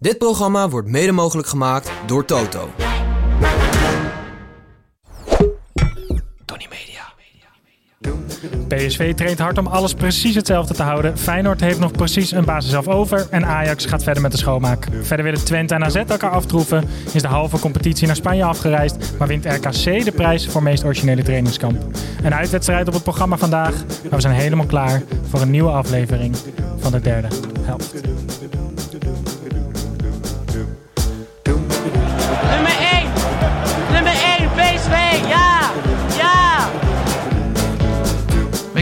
Dit programma wordt mede mogelijk gemaakt door Toto. Tony Media. PSV traint hard om alles precies hetzelfde te houden. Feyenoord heeft nog precies een basis zelf over. En Ajax gaat verder met de schoonmaak. Verder willen Twente en AZ elkaar aftroeven. Is de halve competitie naar Spanje afgereisd. Maar wint RKC de prijs voor meest originele trainingskamp. Een uitwedstrijd op het programma vandaag. Maar we zijn helemaal klaar voor een nieuwe aflevering van de derde helft.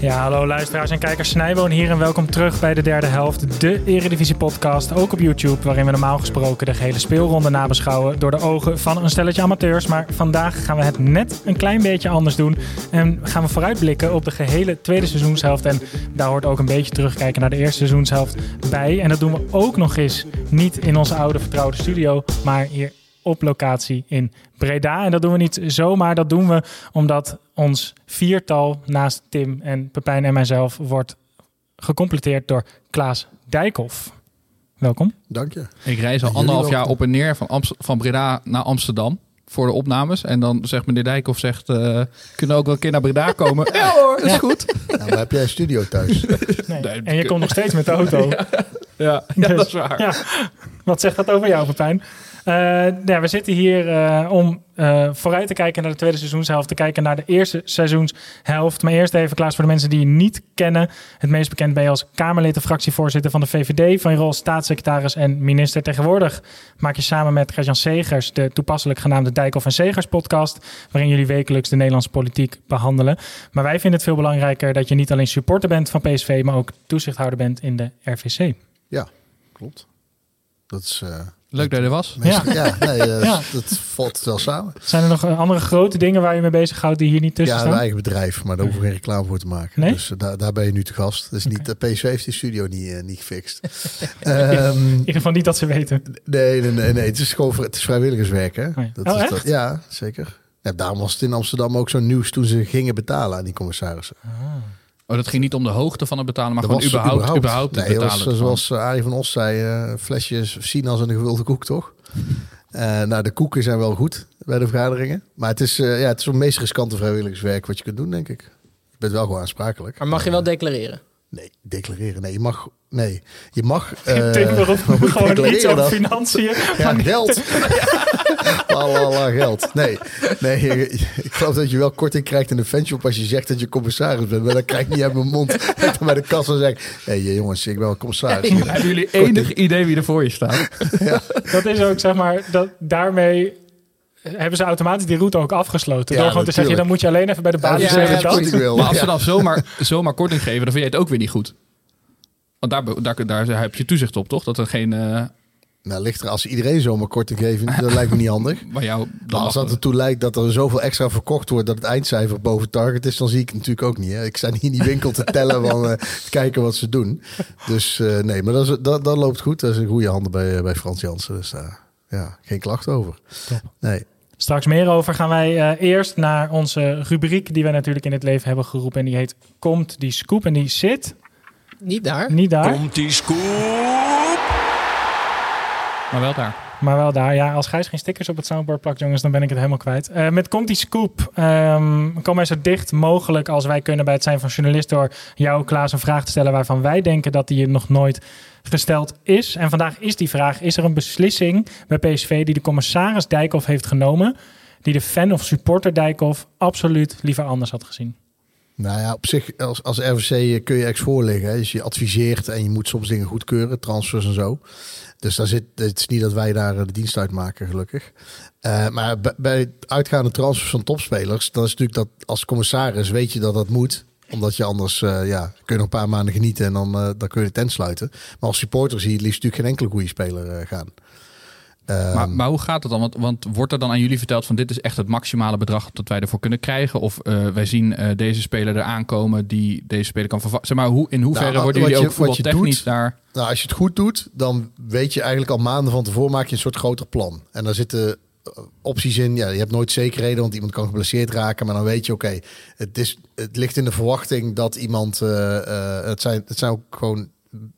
Ja, hallo luisteraars en kijkers. Snijboon hier en welkom terug bij de derde helft. De Eredivisie podcast, ook op YouTube, waarin we normaal gesproken de gehele speelronde nabeschouwen door de ogen van een stelletje amateurs. Maar vandaag gaan we het net een klein beetje anders doen en gaan we vooruitblikken op de gehele tweede seizoenshelft. En daar hoort ook een beetje terugkijken naar de eerste seizoenshelft bij. En dat doen we ook nog eens niet in onze oude vertrouwde studio, maar hier op locatie in Breda. En dat doen we niet zomaar, dat doen we omdat ons viertal naast Tim en Pepijn en mijzelf wordt gecompleteerd door Klaas Dijkhoff. Welkom. Dank je. Ik reis al anderhalf jaar op en neer van, Amst- van Breda naar Amsterdam voor de opnames. En dan zegt meneer Dijkhoff, zegt, eh, kunnen we ook wel een keer naar Breda komen? ja hoor, dat is goed. Ja, maar heb jij een studio thuis? Nee. Nee, en je komt nog steeds met de auto. Ja, ja Dus, dat is waar. Ja. Wat zegt dat over jou, Pepijn? Eh, ja, we zitten hier eh, om eh, vooruit te kijken naar de tweede seizoenshelft. Te kijken naar de eerste seizoenshelft. Maar eerst even, Klaas, voor de mensen die je niet kennen. Het meest bekend ben je als Kamerlid en fractievoorzitter van de VVD. Van je rol staatssecretaris en minister. Tegenwoordig maak je samen met Gert-Jan Segers de toepasselijk genaamde Dijkhoff en Segers podcast. Waarin jullie wekelijks de Nederlandse politiek behandelen. Maar wij vinden het veel belangrijker dat je niet alleen supporter bent van PSV. Maar ook toezichthouder bent in de RVC. Ja, klopt. Dat is... Leuk dat je er was. meestal- ja. nee, eh, Ja. dat valt wel samen. Zijn er nog eh, andere grote dingen waar je mee bezighoudt die hier niet tussen Ja, staan? een eigen bedrijf, maar daar hoeven we geen reclame voor te maken. Nee? Dus eh, daar, daar ben je nu te gast. Dus niet, de PSV heeft die studio niet, niet gefixt. Ehm, In ieder geval niet dat ze weten. nee, nee, nee, nee. Het is gewoon het is vrijwilligerswerk, hè? ja. Dat Oh, is echt? dat- ja, zeker. Ja, daarom was het in Amsterdam ook zo nieuws toen ze gingen betalen aan die commissarissen. Oh, dat ging niet om de hoogte van het betalen, maar Dat gewoon was überhaupt, überhaupt, het nee, dat betalen. was, ervan. zoals eh, Arie van Os zei, eh flesjes sinaas en een gevulde koek, toch? Eh, nou, de koeken zijn wel goed bij de vergaderingen. Maar het is, eh, ja, het is het meest riskante vrijwilligerswerk wat je kunt doen, denk ik. Je bent wel gewoon aansprakelijk. Maar mag je wel declareren? Nee, declareren. Nee, je mag... Nee, je mag... eh, je gewoon iets declareren over dan? financiën. Ja, geld. Allemaal geld. Nee, nee je- ik geloof dat je wel korting krijgt in de fanshop als je zegt dat je commissaris bent. Maar dan krijg ik niet uit mijn mond. Dat ik dan bij de kassa zeg, hé hey, jongens, ik ben wel commissaris. Hebben jullie enig idee wie er voor je staat? Dat is ook, zeg maar, dat daarmee hebben ze automatisch die route ook afgesloten. Ja, door gewoon te zeggen, dan moet je alleen even bij de Ja, basis zeggen zeg dat. wil. Maar als ze Ja. dan zomaar, zomaar korting geven, dan vind je het ook weer niet goed. Want daar, daar, daar heb je toezicht op, toch? Dat er geen... eh Nou, ligt er als iedereen zomaar korting geven, dat lijkt me niet handig. jou... Maar Dan als dat ertoe lijkt dat er zoveel extra verkocht wordt dat het eindcijfer boven target is, dan zie ik het natuurlijk ook niet. Hè. Ik sta niet in die winkel te tellen van eh, te kijken wat ze doen. Dus eh, nee, maar dat, is, dat, dat loopt goed. Dat is een goede handen bij, bij Frans Jansen. Dus ja, geen klacht over. Nee. Straks meer over gaan wij eh, eerst naar onze rubriek die wij natuurlijk in het leven hebben geroepen. En die heet Komt die Scoop. En die zit Niet daar. niet daar. Komt die scoop? Maar wel daar. Maar wel daar. Ja, als Gijs geen stickers op het soundboard plakt, jongens, dan ben ik het helemaal kwijt. Eh, met Komt Scoop ehm, komen wij zo dicht mogelijk als wij kunnen bij het zijn van journalist door jou, Klaas, een vraag te stellen waarvan wij denken dat die nog nooit gesteld is. En vandaag is die vraag, is er een beslissing bij PSV die de commissaris Dijkhoff heeft genomen, die de fan of supporter Dijkhoff absoluut liever anders had gezien? Nou ja, op zich, als, als RVC kun je ex voorliggen. Dus je adviseert en je moet soms dingen goedkeuren, transfers en zo. Dus daar zit, het is niet dat wij daar de dienst uit maken, gelukkig. Uh, maar bij, uitgaande transfers van topspelers, dan is natuurlijk dat als commissaris weet je dat dat moet omdat je anders, ja, kun je nog een paar maanden genieten en dan, dan kun je de tent sluiten. Maar als supporter zie je het liefst natuurlijk geen enkele goede speler gaan. Um, maar, maar, hoe gaat het dan? Want, want, wordt er dan aan jullie verteld van dit is echt het maximale bedrag dat wij ervoor kunnen krijgen? Of wij zien deze speler er aankomen die deze speler kan vervangen? Zeg maar, hoe, in hoeverre nou, worden jullie je, ook voetbaltechnisch daar... Nou, als je het goed doet, dan weet je eigenlijk al maanden van tevoren maak je een soort groter plan. En daar zitten opties in. Ja, je hebt nooit zekerheden, want iemand kan geblesseerd raken. Maar dan weet je, oké, het het, het ligt in de verwachting dat iemand. Uh, het, zijn, het zijn ook gewoon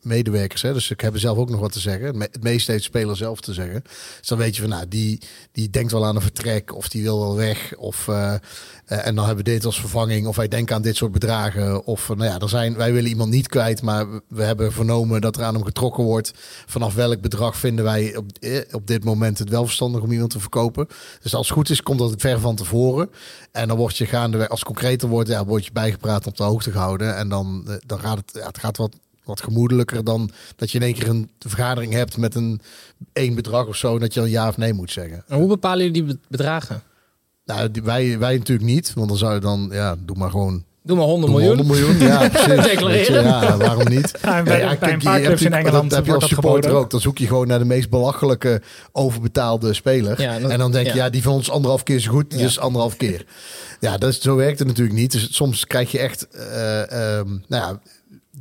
medewerkers. Hè? Dus ik heb zelf ook nog wat te zeggen. Het meeste heeft speler zelf te zeggen. Dus dan weet je van, nou, die, die denkt wel aan een vertrek of die wil wel weg. Of, uh, uh, en dan hebben we dit als vervanging. Of wij denken aan dit soort bedragen. Of nou ja, er zijn, wij willen iemand niet kwijt, maar we hebben vernomen dat er aan hem getrokken wordt. Vanaf welk bedrag vinden wij op, eh, op dit moment het wel verstandig om iemand te verkopen. Dus als het goed is, komt dat ver van tevoren. En dan word je gaandeweg, als concreter wordt, ja, word je bijgepraat op de hoogte gehouden. En dan, dan gaat het, ja, het gaat wat wat gemoedelijker dan dat je in één keer een vergadering hebt met een één bedrag of zo, dat je een ja of nee moet zeggen. En hoe bepalen jullie die bedragen? Nou, die, wij, wij natuurlijk niet, want dan zou je dan, ja, doe maar gewoon Doe maar 100 miljoen. 100 miljoen, ja, precies. Je, ja, waarom niet? Ja, bij, ja, bij een paar clubs in Engeland dat heb je als supporter ook. Dan zoek je gewoon naar de meest belachelijke overbetaalde speler. Ja, en dan denk je, ja. die van ons anderhalf keer zo goed, dus anderhalf keer. Ja, dat is, zo werkt het natuurlijk niet. Dus soms krijg je echt, uh, um, nou ja,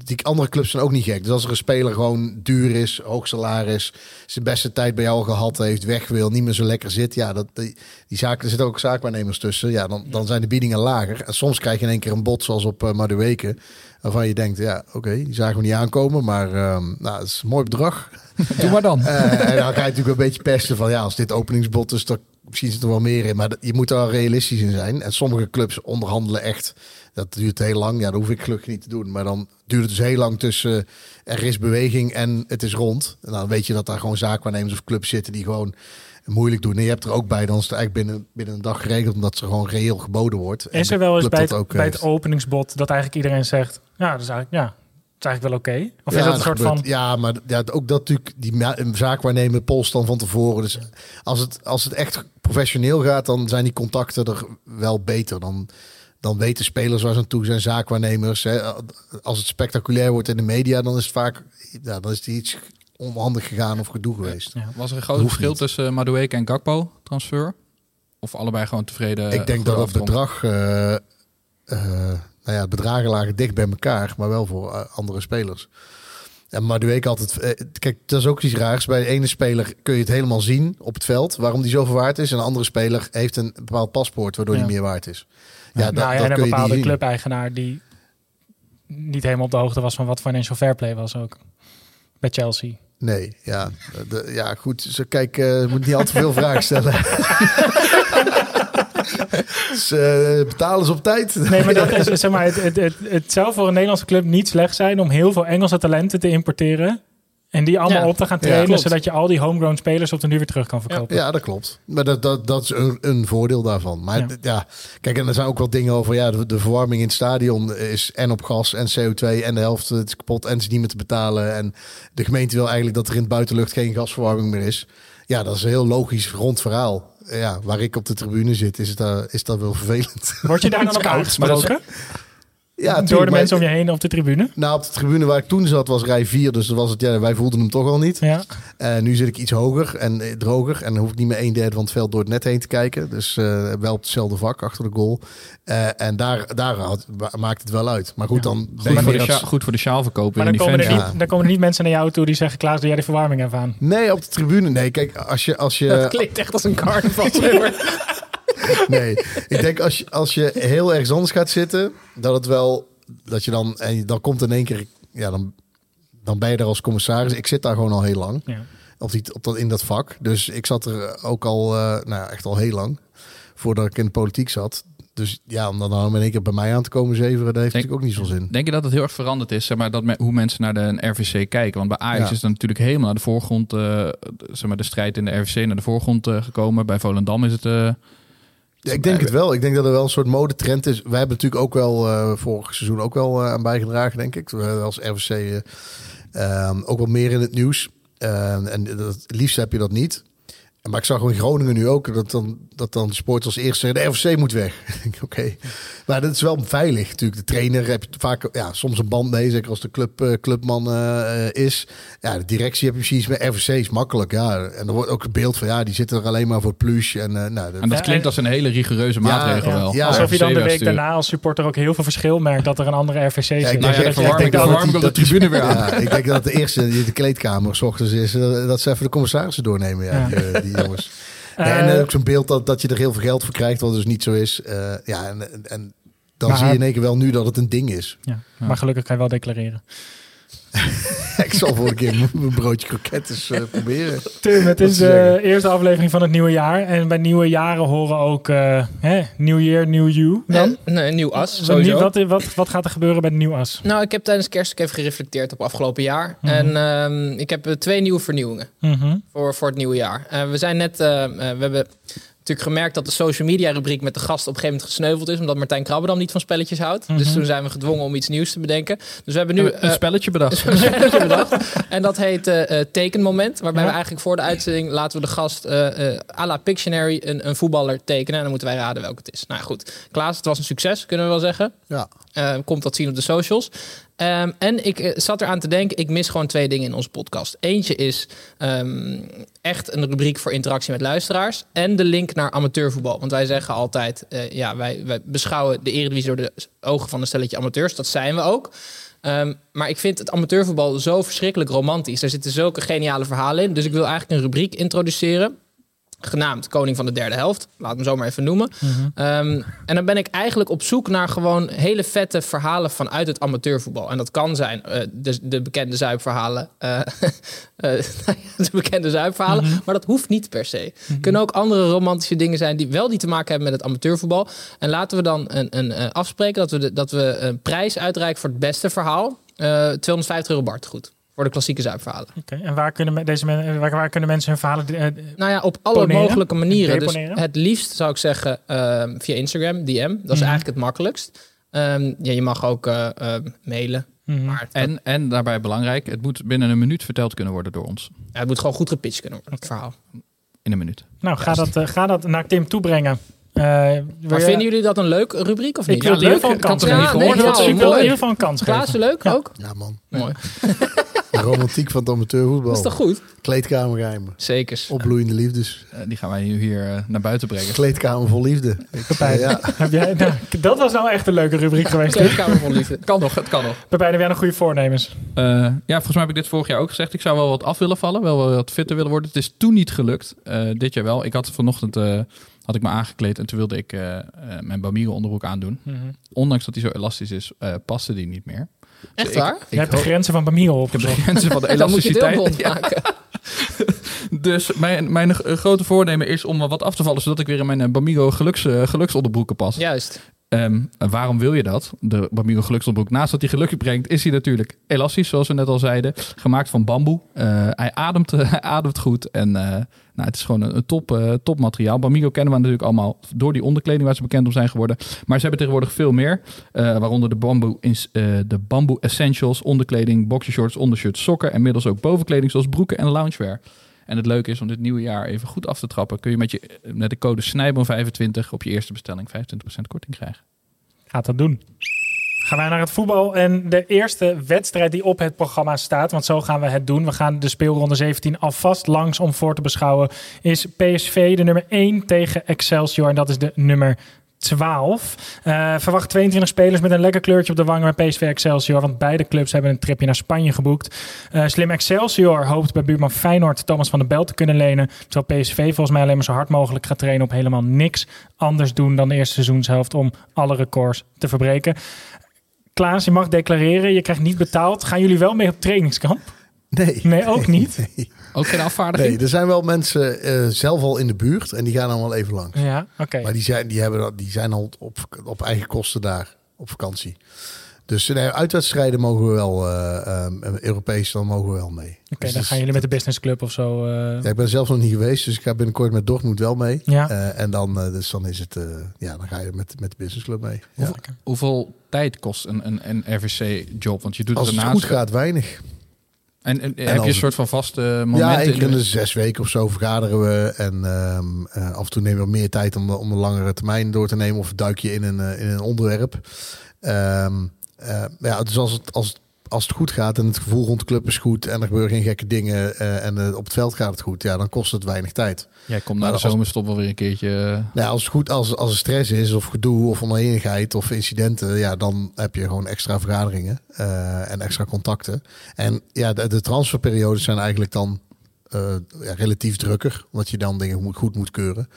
die andere clubs zijn ook niet gek. Dus als er een speler gewoon duur is, hoog salaris, zijn beste tijd bij jou gehad heeft, weg wil, niet meer zo lekker zit. Ja, dat, die, die zaken, er zitten ook zaakwaarnemers tussen. Ja, dan, dan zijn de biedingen lager. En soms krijg je in één keer een bot zoals op uh, Madueke. Waarvan je denkt, ja, oké, die zagen we niet aankomen. Maar uh, nou, het is een mooi bedrag. Doe maar dan. Uh, en dan ga je natuurlijk een beetje pesten van, ja, als dit openingsbod is, dan misschien zit er wel meer in. Maar je moet er realistisch in zijn. En sommige clubs onderhandelen echt dat duurt heel lang. Ja, dat hoef ik gelukkig niet te doen. Maar dan duurt het dus heel lang tussen er is beweging en het is rond. En dan weet je dat daar gewoon zaakwaarnemers of clubs zitten die gewoon moeilijk doen. En je hebt er ook bij, dan is het eigenlijk binnen, binnen een dag geregeld, omdat ze gewoon reëel geboden wordt. Is er wel eens bij het, ook bij het openingsbod dat eigenlijk iedereen zegt, ja, dat is eigenlijk, ja, is eigenlijk wel oké. Of ja, is dat een soort gebeurt. van... Ja, maar ja, ook dat natuurlijk die zaakwaarnemer pols dan van tevoren. Dus als het, als het echt professioneel gaat, dan zijn die contacten er wel beter. Dan dan weten spelers waar ze aan toe zijn, zaakwaarnemers. Hè. Als het spectaculair wordt in de media, dan is het vaak ja, dan is het iets onhandig gegaan of gedoe geweest. Ja, was er een groot verschil niet. tussen Madueke en Gakpo transfer? Of allebei gewoon tevreden? Ik denk dat het bedrag, uh, uh, nou ja, bedragen lagen dicht bij elkaar, maar wel voor uh, andere spelers. En Madueke altijd, kijk, dat is ook iets raars. Bij de ene speler kun je het helemaal zien op het veld, waarom die zoveel waard is. En een andere speler heeft een bepaald paspoort, waardoor ja. die meer waard is. Ja, dat, nou ja, en een bepaalde clubeigenaar die niet helemaal op de hoogte was van wat financial fair play was ook. Bij Chelsea. Nee, ja, de, ja goed. Ze kijk, uh, moet niet al te veel vragen stellen. dus, uh, betalen ze op tijd. Nee, maar dat is zeg maar, het, het, het, het zou voor een Nederlandse club niet slecht zijn om heel veel Engelse talenten te importeren. En die allemaal ja. op te gaan trainen, ja, zodat je al die homegrown spelers op de nu weer terug kan verkopen. Ja, ja dat klopt. Maar dat, dat, dat is een, een voordeel daarvan. Maar ja. kijk, en er zijn ook wel dingen over, ja, de, de, verwarming in het stadion is en op gas en CO2 en de helft is kapot en is niet meer te betalen. En de gemeente wil eigenlijk dat er in het buitenlucht geen gasverwarming meer is. Ja, dat is een heel logisch rond verhaal. Ja, waar ik op de tribune zit, is, het, uh, is dat wel vervelend. Word je daar dan ook uitgesproken? Ja, door de mensen om je heen op de tribune? Nou, op de tribune waar ik toen zat was rij 4. Dus was het, ja, wij voelden hem toch al niet. Ja. Uh, nu zit ik iets hoger en eh, droger. En dan hoef ik niet meer een derde van het veld door het net heen te kijken. Dus uh, wel op hetzelfde vak achter de goal. Uh, en daar, daar had, maakt het wel uit. Maar goed, ja. dan... Goed, voor de sjaal, goed voor de sjaal verkopen. Maar dan komen, er niet, dan komen er niet mensen naar jou toe die zeggen... Klaas, doe jij de verwarming even aan? Nee, op de tribune. Nee, kijk, als je... Als je dat klinkt echt als een carnavalsnummer. nee, ik denk als je, als je heel ergens anders gaat zitten... dat het wel dat je dan, en dan komt in één keer, ja, dan, dan ben je er als commissaris. Ik zit daar gewoon al heel lang. Ja. op die, op dat, in dat vak. Dus ik zat er ook al, eh, nou echt al heel lang, voordat ik in de politiek zat. Dus ja, om dan nou in één keer bij mij aan te komen zeveren, dat heeft Denk- natuurlijk ook niet zoveel zin. Denk je dat het heel erg veranderd is, zeg maar, dat me- hoe mensen naar de RVC kijken? Want bij Ajax Ja. is dan natuurlijk helemaal naar de voorgrond, eh, zeg maar, de strijd in de RVC naar de voorgrond eh, gekomen. Bij Volendam is het... ik denk het wel. Ik denk dat er wel een soort modetrend is. Wij hebben natuurlijk ook wel eh, vorig seizoen ook wel eh, aan bijgedragen, denk ik. Als RVC eh, ehm, ook wel meer in het nieuws. Ehm, en dat, het liefst heb je dat niet. Maar ik zag in Groningen nu ook dat dan, dat dan de sport als eerste zeggen, de RVC moet weg. Oké, maar dat is wel veilig natuurlijk. De trainer heb je vaak ja, soms een band mee, zeker als de club, eh, clubman eh, is. Ja, de directie heb je precies met RVC is makkelijk. Ja. En er wordt ook een beeld van, ja, die zitten er alleen maar voor het plush. En, eh, nou, en dat klinkt als een hele rigoureuze maatregel ja, wel. ja. Alsof je dan de week daarna als supporter ook heel veel verschil merkt dat er een andere RVC zit. Ja, ik denk dat je- ik denk dat- de dat- tribune weer aan. Ja, ik denk dat de eerste die de kleedkamer s ochtends is, dat ze even de commissarissen doornemen, ja, Ja. Die, die jongens. Nee, Eh, en ook zo'n beeld dat, dat je er heel veel geld voor krijgt, wat dus niet zo is. Eh, ja, en, en, en dan Maar- zie je in één keer wel nu dat het een ding is. Ja, maar gelukkig kan je wel declareren. ik zal voor een keer mijn broodje krokettes eh, proberen. Tim, het is de eerste aflevering van het nieuwe jaar. En bij nieuwe jaren horen ook eh hè, New Year, New You. Dan? En, nee, een nieuw as, Wat- sowieso. Wat, wat, wat gaat er gebeuren bij de nieuwe as? Nou, ik heb tijdens kerst ook even gereflecteerd op afgelopen jaar. Mhm. En ehm, ik heb eh, twee nieuwe vernieuwingen Mhm. voor, voor het nieuwe jaar. Eh, we zijn net, eh, eh, we hebben natuurlijk gemerkt dat de social media rubriek met de gast op een gegeven moment gesneuveld is. Omdat Martijn Krabbedam niet van spelletjes houdt. Mhm. Dus toen zijn we gedwongen om iets nieuws te bedenken. Dus we hebben nu... Een eh, spelletje bedacht. een spelletje bedacht. En dat heet eh, eh, tekenmoment. Waarbij Ja. we eigenlijk voor de uitzending laten we de gast eh eh à la Pictionary een, een voetballer tekenen. En dan moeten wij raden welke het is. Nou ja, goed. Klaas, het was een succes, kunnen we wel zeggen. Ja. Eh, komt dat zien op de socials. Ehm, en ik eh, zat eraan te denken, ik mis gewoon twee dingen in onze podcast. Eentje is ehm, echt een rubriek voor interactie met luisteraars. En de link naar amateurvoetbal. Want wij zeggen altijd, eh, ja, wij, wij beschouwen de Eredivisie door de ogen van een stelletje amateurs. Dat zijn we ook. Ehm, maar ik vind het amateurvoetbal zo verschrikkelijk romantisch. Er zitten zulke geniale verhalen in. Dus ik wil eigenlijk een rubriek introduceren. Genaamd Koning van de Derde Helft. Laat hem zo maar even noemen. Ehm, en dan ben ik eigenlijk op zoek naar gewoon hele vette verhalen vanuit het amateurvoetbal. En dat kan zijn eh, de, de bekende zuipverhalen. eh, eh, de bekende zuipverhalen. Maar dat hoeft niet per se. Kunnen ook andere romantische dingen zijn die wel die te maken hebben met het amateurvoetbal. En laten we dan een, een, afspreken dat we, de, dat we een prijs uitreiken voor het beste verhaal. Eh 250 euro Bart, goed. Voor de klassieke zuipverhalen. Oké, En waar kunnen, deze men, waar, waar kunnen mensen hun verhalen... eh, Nou ja, op alle Poneren? mogelijke manieren. Dus Deponeren? het liefst zou ik zeggen ehm, via Instagram, DM. Dat is Mhm. eigenlijk het makkelijkst. Ehm, ja, je mag ook eh, eh, mailen. mhm. Maar En, en daarbij belangrijk, het moet binnen een minuut verteld kunnen worden door ons. ja, het moet gewoon goed gepitcht kunnen worden, het verhaal. In een minuut. Nou, ga dat, eh, ga dat naar Tim toebrengen. Eh, Maar je- vinden jullie dat een leuk rubriek of niet? Ik wil het in ieder geval een kans geven. Ik wil het- Ja, ik wil in mooi. ieder geval een kans Klaas, geven. leuk Ja. ook? Ja, man. Mooi. De romantiek van het amateurvoetbal. Dat is toch goed? Kleedkamergeheimen. Zeker. Opbloeiende liefdes. Eh, die gaan wij nu hier eh, naar buiten brengen. Kleedkamer vol liefde. Pepijn, Ja. heb jij, nou, dat was nou echt een leuke rubriek geweest. Kleedkamer van liefde. Kan nog, het kan nog. Pepijn, heb jij nog goede voornemens? Eh, ja, volgens mij heb ik dit vorig jaar ook gezegd. Ik zou wel wat af willen vallen, wel wat fitter willen worden. Het is toen niet gelukt. Eh, dit jaar wel. Ik had vanochtend eh, had ik me aangekleed en toen wilde ik eh, eh, mijn Bamigo onderbroek aandoen. Ondanks dat hij zo elastisch is, eh, paste die niet meer. Echt Dus waar? Ik, Je hebt de grenzen van ik heb de grenzen van de Dan moet je elasticiteit. Dus mijn, mijn grote voornemen is om wat af te vallen, zodat ik weer in mijn Bamigo geluks, geluksonderbroeken pas. Juist. En waarom wil je dat? De Bamigo geluksonderbroek, naast dat hij geluk brengt, is hij natuurlijk elastisch, zoals we net al zeiden. Gemaakt van bamboe. Eh, hij, ademt, ademt goed en eh, nou, het is gewoon een, top, eh, topmateriaal. Bamigo kennen we natuurlijk allemaal door die onderkleding waar ze bekend om zijn geworden. Maar ze hebben tegenwoordig veel meer, waaronder de bamboe, de essentials, onderkleding, boxershorts, ondershirts, sokken en middels ook bovenkleding zoals broeken en loungewear. En het leuke is om dit nieuwe jaar even goed af te trappen, kun je met, je, met de code SNIJBON25 op je eerste bestelling 25% korting krijgen. Gaat dat doen. Gaan wij naar het voetbal en de eerste wedstrijd die op het programma staat, want zo gaan we het doen. We gaan de speelronde 17 alvast langs om voor te beschouwen. Is PSV de nummer 1 tegen Excelsior en dat is de nummer 12. Eh, verwacht 22 spelers met een lekker kleurtje op de wangen bij PSV Excelsior, want beide clubs hebben een tripje naar Spanje geboekt. Eh, slim Excelsior hoopt bij buurman Feyenoord Thomas van der Bel te kunnen lenen, terwijl PSV volgens mij alleen maar zo hard mogelijk gaat trainen op helemaal niks anders doen dan de eerste seizoenshelft om alle records te verbreken. Klaas, je mag declareren, je krijgt niet betaald. Gaan jullie wel mee op trainingskamp? Nee. Nee, ook niet? Nee. Ook geen afvaardiging? Nee, er zijn wel mensen eh, zelf al in de buurt en die gaan dan wel even langs. Ja, oké. Maar die zijn, die, hebben, dat- die zijn al op, op eigen kosten daar op vakantie. Dus nee, uitwedstrijden mogen we wel, eh, ehm, Europees, dan mogen we wel mee. Oké, Dus dan dus- gaan jullie met de business club of zo. eh, Ja, ik ben zelf nog niet geweest, dus ik ga binnenkort met Dortmund wel mee. Ja. Eh, en dan, dus dan is het, eh, ja, dan ga je met, met de business club mee. Ja. Hoeveel, hoeveel tijd kost een, een, een RVC-job? Want je doet Als het het goed gaat, weinig. En, en, heb je een soort van vaste momenten? Ja, één keer in de- zes weken of zo vergaderen we. En ehm, eh, af en toe nemen we meer tijd om de, om de langere termijn door te nemen. Of duik je in een, eh, in een onderwerp. Ehm, eh, ja, dus als het, als, het, als het goed gaat en het gevoel rond de club is goed... en er gebeuren geen gekke dingen eh, en eh, op het veld gaat het goed... ja, dan kost het weinig tijd. Jij komt na de zomerstop wel weer een keertje... eh, Nou, ja, als het goed, als, als er stress is of gedoe of oneenigheid of incidenten, ja, dan heb je gewoon extra vergaderingen en extra contacten. En ja, de, de transferperiodes zijn eigenlijk dan ja, relatief drukker, omdat je dan dingen goed moet keuren.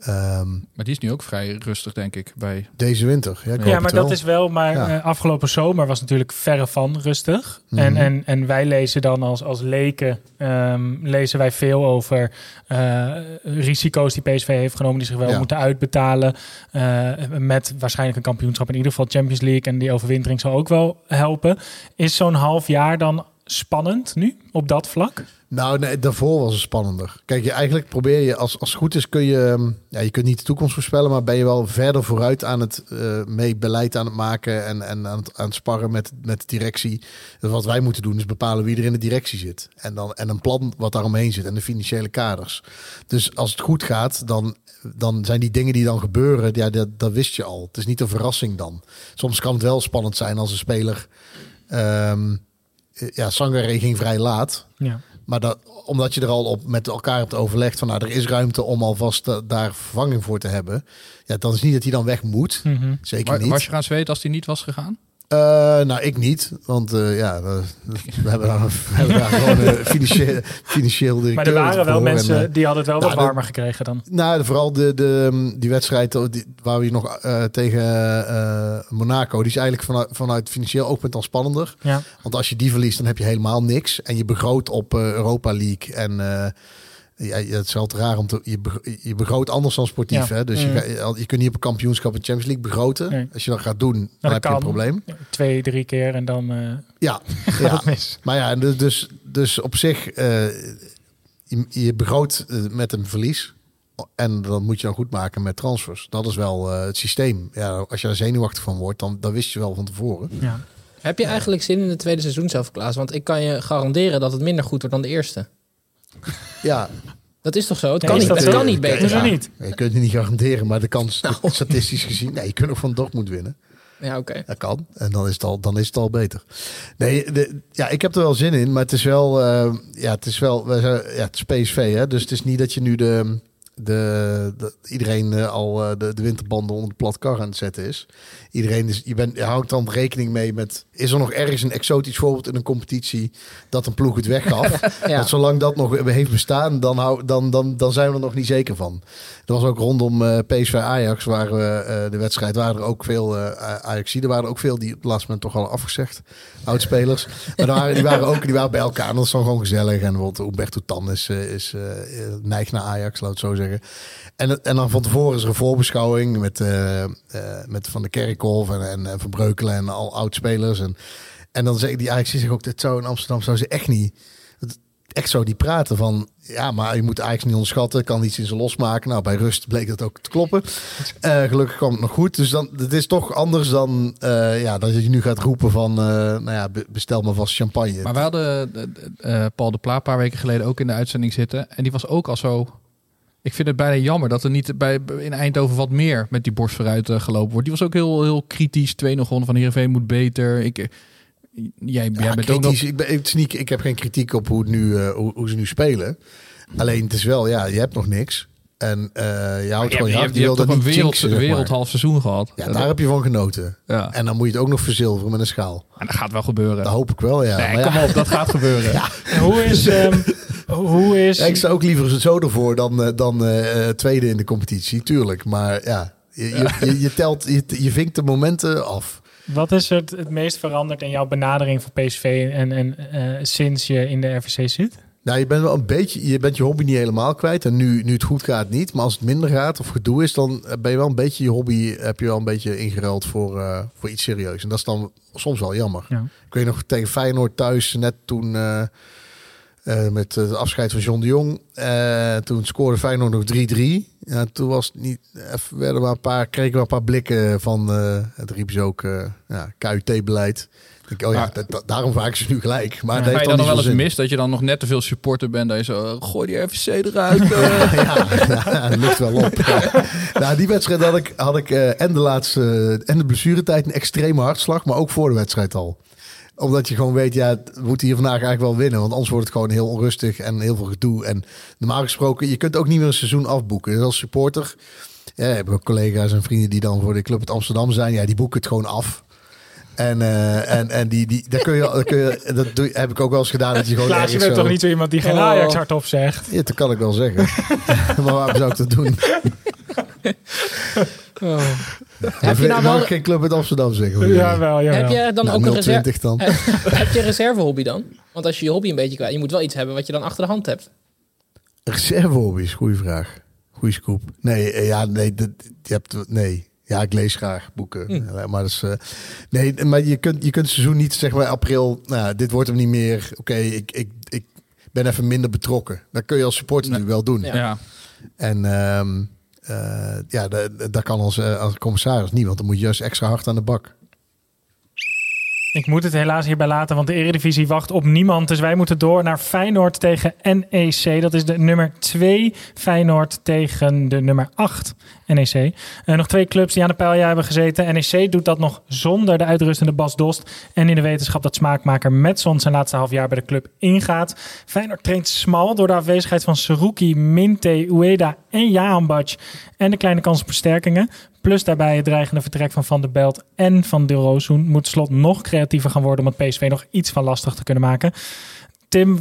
Ehm, Maar die is nu ook vrij rustig, denk ik. Bij... deze winter. Ja, maar wel. dat is wel. Maar Ja. eh, afgelopen zomer was natuurlijk verre van rustig. Mhm. En, en, en wij lezen dan als, als leken ehm, lezen wij veel over eh, risico's die PSV heeft genomen, die zich wel Ja. moeten uitbetalen. eh, met waarschijnlijk een kampioenschap in ieder geval Champions League. En die overwintering zal ook wel helpen. Is zo'n half jaar dan spannend nu op dat vlak? Nou, nee, daarvoor was het spannender. Kijk, je eigenlijk probeer je, als, als het goed is, kun je, ehm, ja, je kunt niet de toekomst voorspellen, maar ben je wel verder vooruit aan het eh, mee beleid aan het maken en, en aan, het, aan het sparren met, met de directie. Dus wat wij moeten doen is bepalen wie er in de directie zit. En, dan, en een plan wat daaromheen zit en de financiële kaders. Dus als het goed gaat, dan, dan zijn die dingen die dan gebeuren, ja, dat, dat wist je al. Het is niet een verrassing dan. Soms kan het wel spannend zijn als een speler. ehm ja, Sangare ging vrij laat. Ja. Maar dat, omdat je er al op met elkaar hebt overlegd van nou, er is ruimte om alvast eh, daar vervanging voor te hebben. Ja, dan is niet dat hij dan weg moet. Mhm. Zeker Wa- niet. Was je gaan zweten als die niet was gegaan? Eh, nou, ik niet. Want eh, ja, we, we hebben daar, we hebben daar gewoon een financieel, financieel directeur Maar er waren wel. En, mensen eh, die hadden het wel nou, wat de- warmer gekregen dan. nou, vooral de, de, die wedstrijd die, waar we nog eh, tegen eh, Monaco, die is eigenlijk vanuit, vanuit financieel oogpunt al spannender. Ja. Want als je die verliest, dan heb je helemaal niks. En je begroot op eh, Europa League. En eh, ja, het is altijd raar om te. Je, je begroot anders dan sportief. Ja. Hè? Dus Mm. je, je kunt niet op een kampioenschap en Champions League begroten. Nee. Als je dat gaat doen, dan dat heb je een probleem. Twee, drie keer en dan eh Ja, gaat ja. het mis. maar ja, dus, dus, dus op zich, eh, je, je begroot eh, met een verlies. En dan moet je dan goed maken met transfers. Dat is wel eh, het systeem. Ja, als je er zenuwachtig van wordt, dan, dan wist je wel van tevoren. Ja. Heb je eigenlijk zin in het tweede seizoen zelf, Klaas? Want ik kan je garanderen dat het minder goed wordt dan de eerste. Ja, Dat is toch zo? Het kan, is niet, dat het zo? kan niet beter. Niet? Je kunt het niet garanderen, maar de kans Nou. statistisch gezien, nee, je kunt ook van Dortmund winnen. Ja, oké. Dat kan. En dan is het al, dan is het al beter. Nee, de, ja, ik heb er wel zin in, maar het is wel, eh, ja, het is wel, zijn, ja, het is PSV, hè? Dus het is niet dat je nu de, de, de iedereen eh, al eh, de, de winterbanden onder de plat kar aan het zetten is. Iedereen is, je, bent, je houdt dan rekening mee met, is er nog ergens een exotisch voorbeeld in een competitie dat een ploeg het weggaf? Ja. Want zolang dat nog heeft bestaan, dan, hou, dan, dan, dan zijn we er nog niet zeker van. Er was ook rondom eh, PSV Ajax, waar we eh, de wedstrijd, waren er ook veel uh, Ajaxiden, waren er ook veel die op het laatste moment toch al afgezegd, oudspelers. Maar waren, die waren ook die waren bij elkaar en dat is dan gewoon gezellig. En bijvoorbeeld Humberto Tan is, is neigt naar Ajax, laat het zo zeggen. En, en dan van tevoren is er een voorbeschouwing met, met Van de Kerkhof en, en, Van Breukelen en al oudspelers. En, en dan zeggen die Ajax zich ook, dat zou in Amsterdam zou ze echt niet echt zo die praten van ja, maar je moet eigenlijk niet onderschatten, kan iets in ze losmaken. Nou, bij rust bleek dat ook te kloppen. Uh, gelukkig kwam het nog goed. Dus dan, het is toch anders dan uh, ja, dat je nu gaat roepen van, uh, nou ja, bestel maar vast champagne. Maar we hadden Paul de Pla een paar weken geleden ook in de uitzending zitten. En die was ook al zo... Ik vind het bijna jammer dat er niet bij, in Eindhoven wat meer met die borst vooruit gelopen wordt. Die was ook heel, heel kritisch. 2-0 gewonnen van Heerenveen moet beter. Ik, Jij, ja, jij bent kritisch. ook nog... ik, ben, het is niet, ik heb geen kritiek op hoe, het nu, uh, hoe, hoe, ze nu spelen. Alleen het is wel, ja, je hebt nog niks. En uh, je houdt gewoon je, je, hart, je, je hebt toch een wereld, jinxen, zeg wereld half seizoen gehad. Ja, daar heb je van genoten. Ja. En dan moet je het ook nog verzilveren met een schaal. En dat gaat wel gebeuren. Dat hoop ik wel, ja. Nee, maar kom ja. op, dat gaat gebeuren. ja. Hoe is... Um, hoe is... Ja, ik sta ook liever zo ervoor dan, uh, dan uh, tweede in de competitie, tuurlijk. Maar ja, je, je, je, je telt, je, je vinkt de momenten af. Wat is het, het meest veranderd in jouw benadering voor PSV en, en eh, sinds je in de RVC zit? Nou, je bent wel een beetje, je bent je hobby niet helemaal kwijt. En nu, nu het goed gaat niet. Maar als het minder gaat of gedoe is, dan ben je wel een beetje je hobby, heb je wel een beetje ingeruild voor, eh, voor iets serieus. En dat is dan soms wel jammer. Ja. Ik weet nog tegen Feyenoord thuis, net toen eh, eh, met het afscheid van John de Jong. eh, toen scoorde Feyenoord nog 3-3. Ja, toen was het niet, even, werden we een paar, kregen we een paar blikken van, eh het riep ze ook, eh ja, KUT-beleid. Ik, oh ja, Maar- da- da- daarom vaak ze nu gelijk. Maar heeft je dan dan nog wel niet eens mis dat je dan nog net te veel supporter bent? Dat je zo, eh, gooi die RVC eruit. eh. ja, ja, dat lukt wel op. Ja. Nou, die wedstrijd had ik, had ik eh, en de laatste en de blessuretijd een extreme hartslag, maar ook voor de wedstrijd al. Omdat je gewoon weet, ja, we moeten hier vandaag eigenlijk wel winnen. Want anders wordt het gewoon heel onrustig en heel veel gedoe. En normaal gesproken, je kunt ook niet meer een seizoen afboeken. Dus als supporter, ja, heb ik ook collega's en vrienden die dan voor de club het Amsterdam zijn. Ja, die boeken het gewoon af. En, eh, en, en die, die, daar kun je, daar kun je, dat doe, heb ik ook wel eens gedaan. Dat je gewoon Klaas, je bent zo- toch niet zo iemand die geen Oh. Ajax hardop zegt? Ja, dat kan ik wel zeggen. maar waarom zou ik dat doen? Heb je nou wel... geen club uit Amsterdam zeggen? hoor. Jawel, jawel. Heb je dan Nou, ook een reserve... 020 dan. heb je een reservehobby dan? Want als je je hobby een beetje kwijt... Je moet wel iets hebben wat je dan achter de hand hebt. Reservehobby's, goede vraag. Goeie scoop. Nee, eh, ja, nee, dat, je hebt, nee. Ja, ik lees graag boeken. Hm. Ja, Maar, dat is, eh, nee, maar je kunt, je kunt het seizoen niet zeggen bij april, nou, dit wordt hem niet meer. Oké, ik, ik, ik ben even minder betrokken. Dat kun je als supporter natuurlijk wel doen. Ja. ja. En ehm, eh, ja, dat, dat kan als, eh, als commissaris niet, want dan moet je juist extra hard aan de bak. Ik moet het helaas hierbij laten, want de Eredivisie wacht op niemand. Dus wij moeten door naar Feyenoord tegen NEC. Dat is de nummer 2 Feyenoord tegen de nummer 8 NEC. Eh, nog twee clubs die aan de pijlja hebben gezeten. NEC doet dat nog zonder de uitrustende Bas Dost. En in de wetenschap dat smaakmaker Metson zijn laatste half jaar bij de club ingaat. Feyenoord traint smal door de afwezigheid van Seruki, Minte, Ueda en Jahanbach. En de kleine kans op versterkingen. Plus daarbij het dreigende vertrek van Van der Belt en van De Rooshoen. Moet Slot nog creatiever gaan worden om het PSV nog iets van lastig te kunnen maken. Tim,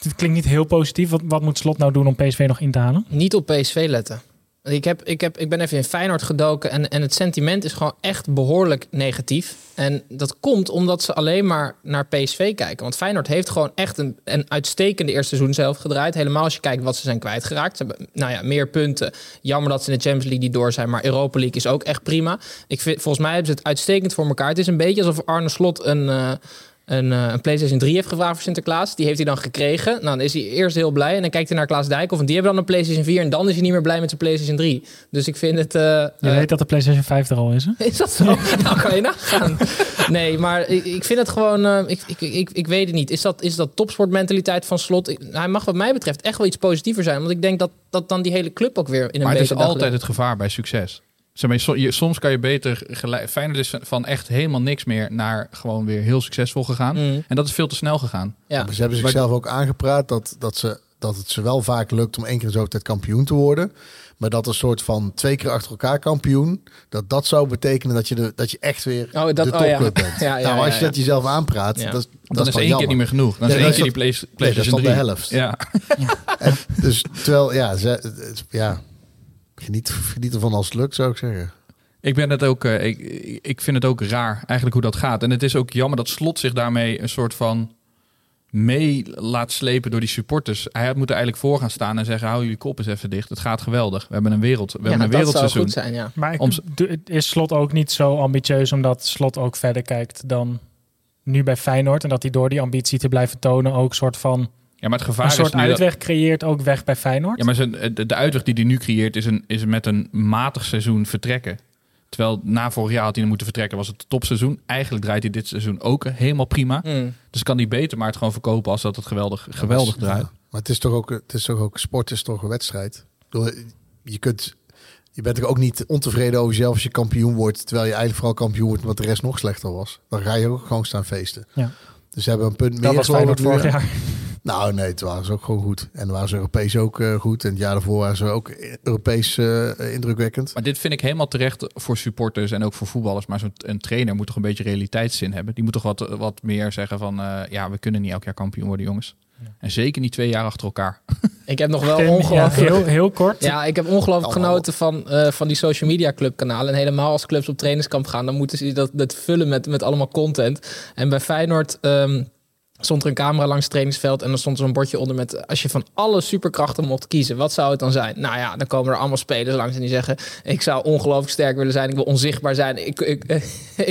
dit klinkt niet heel positief. Wat, wat moet Slot nou doen om PSV nog in te halen? Niet op PSV letten. Ik, heb, ik, heb, ik ben even in Feyenoord gedoken en, en het sentiment is gewoon echt behoorlijk negatief. En dat komt omdat ze alleen maar naar PSV kijken. Want Feyenoord heeft gewoon echt een, een uitstekende eerste seizoen zelf gedraaid. Helemaal als je kijkt wat ze zijn kwijtgeraakt. Ze hebben nou ja, meer punten. Jammer dat ze in de Champions League niet door zijn. Maar Europa League is ook echt prima. Ik vind, volgens mij hebben ze het uitstekend voor elkaar. Het is een beetje alsof Arne Slot een... eh, een, eh, een PlayStation 3 heeft gevraagd voor Sinterklaas. Die heeft hij dan gekregen. Nou, dan is hij eerst heel blij. En dan kijkt hij naar Klaas Dijkhoff. En die hebben dan een PlayStation 4. En dan is hij niet meer blij met zijn PlayStation 3. Dus ik vind het... eh, Je eh, weet dat de PlayStation 5 er al is, hè? is dat zo? nou kan je nagaan. Nee, maar ik, ik vind het gewoon... eh, ik, ik, ik, ik weet het niet. Is dat, is dat topsportmentaliteit van Slot? Ik- hij mag wat mij betreft echt wel iets positiever zijn. Want ik denk dat, dat dan die hele club ook weer in een Maar het is altijd het gevaar bij succes. Zeg maar, soms kan je beter gelijk. Feyenoord is van echt helemaal niks meer naar gewoon weer heel succesvol gegaan. Mm, En dat is veel te snel gegaan. ja. Maar ze hebben zichzelf ook aangepraat dat, dat, ze, dat het ze wel vaak lukt om één keer in zoveel tijd kampioen te worden. Maar dat een soort van twee keer achter elkaar kampioen, dat dat zou betekenen dat je, de, dat je echt weer Oh, dat- de oh, ja. topclub bent. Ja, ja, nou, als ja, je ja. dat jezelf aanpraat, Ja. dat, dat dan is één keer niet meer genoeg. Dan is één keer die dat- Play- nee, dat is PlayStation dan de 3. helft. Ja. En dus terwijl, ja, ze, ja geniet, geniet ervan als het lukt, zou ik zeggen. Ik ben het ook. eh, ik, ik vind het ook raar eigenlijk hoe dat gaat. En het is ook jammer dat Slot zich daarmee een soort van mee laat slepen door die supporters. Hij had moeten eigenlijk voor gaan staan en zeggen: hou jullie kop eens even dicht. Het gaat geweldig. We hebben een wereld. We Ja, hebben een dat zou wereldseizoen. goed zijn, ja. Maar ik, Om- is Slot ook niet zo ambitieus omdat Slot ook verder kijkt dan nu bij Feyenoord. En dat hij door die ambitie te blijven tonen ook soort van Ja, maar het gevaar een is soort nu dat- uitweg creëert ook weg bij Feyenoord. Ja, maar zijn, de, de uitweg die hij nu creëert is, een, is met een matig seizoen vertrekken. Terwijl na vorig jaar had hij moeten vertrekken, was het topseizoen. Eigenlijk draait hij dit seizoen ook helemaal prima. Mm. Dus kan hij beter maar het gewoon verkopen als dat het geweldig, geweldig Ja, draait. maar het is toch ook, het is toch ook, sport is toch een wedstrijd. Je kunt, je bent er ook niet ontevreden over jezelf als je kampioen wordt, terwijl je eigenlijk vooral kampioen wordt, omdat de rest nog slechter was. Dan ga je ook gewoon staan feesten. Ja. Dus ze hebben een punt dat meer was Feyenoord nu. vorig jaar. Nou nee, het waren ze ook gewoon goed. En dan waren ze Europees ook eh, goed. En het jaar daarvoor waren ze ook Europees eh, indrukwekkend. Maar dit vind ik helemaal terecht voor supporters en ook voor voetballers. Maar zo'n een trainer moet toch een beetje realiteitszin hebben. Die moet toch wat, wat meer zeggen van... eh, ja, we kunnen niet elk jaar kampioen worden, jongens. En zeker niet twee jaar achter elkaar. Ik heb nog wel Tim, ja, ongelooflijk... heel, heel kort. Ja, ik heb ongelooflijk genoten van, eh, van die social media club kanalen. En helemaal als clubs op trainingskamp gaan, dan moeten ze dat, dat vullen met, met allemaal content. En bij Feyenoord ehm, stond er een camera langs het trainingsveld. En dan stond er zo'n bordje onder met... Als je van alle superkrachten mocht kiezen, wat zou het dan zijn? Nou ja, dan komen er allemaal spelers langs en die zeggen... Ik zou ongelooflijk sterk willen zijn. Ik wil onzichtbaar zijn. Ik, ik,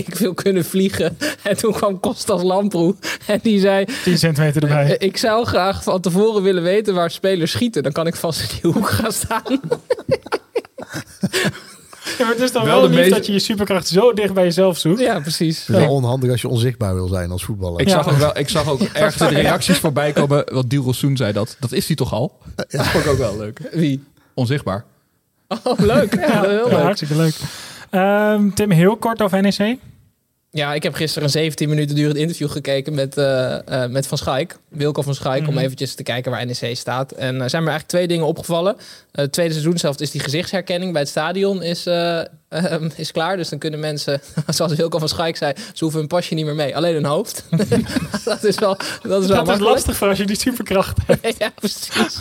ik wil kunnen vliegen. En toen kwam Kostas Lamproe en die zei... 10 centimeter erbij. Ik zou graag van tevoren willen weten waar spelers schieten. Dan kan ik vast in die hoek gaan staan. Ja, maar het is toch Wel wel, de lief meest- dat je je superkracht zo dicht bij jezelf zoekt. Ja, precies. Het is wel onhandig als je onzichtbaar wil zijn als voetballer. Ik, Ja. zag ook wel, ik zag ook ergens in de reacties voorbij komen. Wat Diel Soen zei dat. Dat is hij toch al? Dat vond ik ook wel leuk. Wie? Onzichtbaar. Oh, leuk. Ja, heel Ja, leuk. hartstikke leuk. Ehm, Tim, heel kort over NEC. Ja, ik heb gisteren een 17 minuten durend interview gekeken met, eh, eh, met Van Schaik. Wilco van Schaik, om Mhm. eventjes te kijken waar NEC staat. En er zijn me eigenlijk twee dingen opgevallen. Eh, het tweede seizoen zelf is die gezichtsherkenning bij het stadion is, eh, ehm, is klaar. Dus dan kunnen mensen, zoals Wilco van Schaik zei, ze hoeven hun pasje niet meer mee. Alleen hun hoofd. dat is wel, dat is wel Dat is lastig voor als je die superkracht hebt. ja, precies.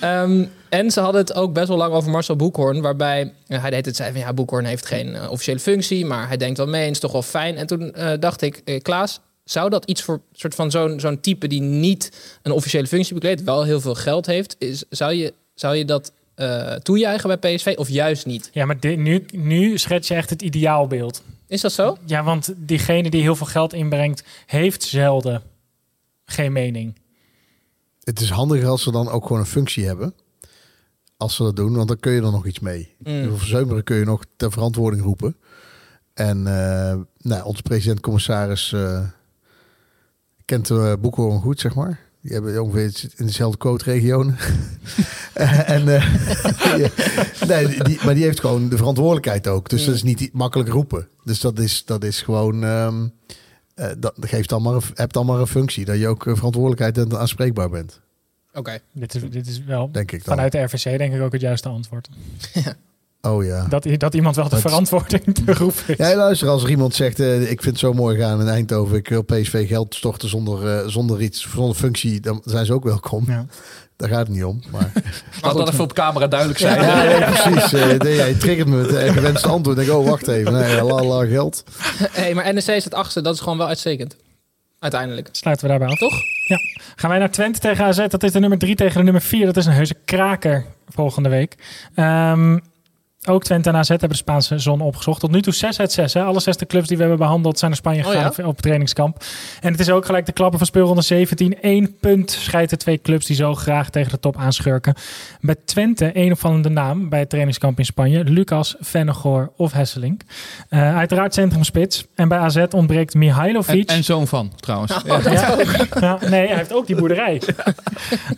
Ehm, en ze hadden het ook best wel lang over Marcel Boekhoorn. Waarbij eh, hij deed het zei van ja, Boekhoorn heeft geen eh, officiële functie. Maar hij denkt wel mee en is toch wel fijn. En toen eh, dacht ik, Klaas, zou dat iets voor soort van zo'n zo'n type die niet een officiële functie bekleedt, wel heel veel geld heeft, is, zou, je, zou je dat eh toejuichen bij PSV of juist niet? Ja, maar dit, nu, nu schets je echt het ideaalbeeld. Is dat zo? Ja, want diegene die heel veel geld inbrengt, heeft zelden geen mening. Het is handiger als ze dan ook gewoon een functie hebben. Als ze dat doen, want dan kun je er nog iets mee. Mm. Voor Zeumeren kun je nog ter verantwoording roepen. En eh, nou, onze president-commissaris eh, kent de Boekhoorn goed, zeg maar. Die hebben ongeveer in dezelfde quote-regio. en, eh, ja. nee, die- maar die heeft gewoon de verantwoordelijkheid ook. Dus dat is niet makkelijk roepen. Dus dat is, dat is gewoon... ehm eh, dat geeft dan maar een, heb dan maar een functie. Dat je ook eh, verantwoordelijkheid en aanspreekbaar bent. Oké. Dit is, dit is wel Denk ik dan. vanuit de RVC denk ik ook het juiste antwoord. Oh ja. Dat, dat iemand wel de Dat- verantwoording te roepen is. Ja, luister, als er iemand zegt, eh, ik vind het zo mooi gaan in Eindhoven, ik wil PSV geld storten zonder, eh, zonder iets, zonder functie, dan zijn ze ook welkom. Ja. Daar gaat het niet om. Maar... Laat dat even op camera duidelijk zijn. ja, nee, precies. eh, nee, ja, je triggert me met een gewenste antwoord. Ik denk, oh, wacht even. Nee, la, la, geld. hey, maar NEC is het achtste, dat is gewoon wel uitstekend. Uiteindelijk. Sluiten we daarbij af. Toch? Ja. Gaan wij naar Twente tegen AZ. Dat is de nummer 3 tegen de nummer 4. Dat is een heuse kraker volgende week. Ehm, ook Twente en AZ hebben de Spaanse zon opgezocht. Tot nu toe 6 uit 6. Hè. Alle zes de clubs die we hebben behandeld zijn naar Spanje Oh, gegaan ja? op, trainingskamp. En het is ook gelijk de klapper van speelronde 17. Eén punt scheidt de twee clubs die zo graag tegen de top aanschurken. Bij Twente één opvallende naam bij het trainingskamp in Spanje. Lucas, Vennegoor of Hesselink. Eh, uiteraard centrumspits. En bij AZ ontbreekt Mihailovic. En, en zoon van, trouwens. Ja. Ja. Ja, nee, hij heeft ook die boerderij.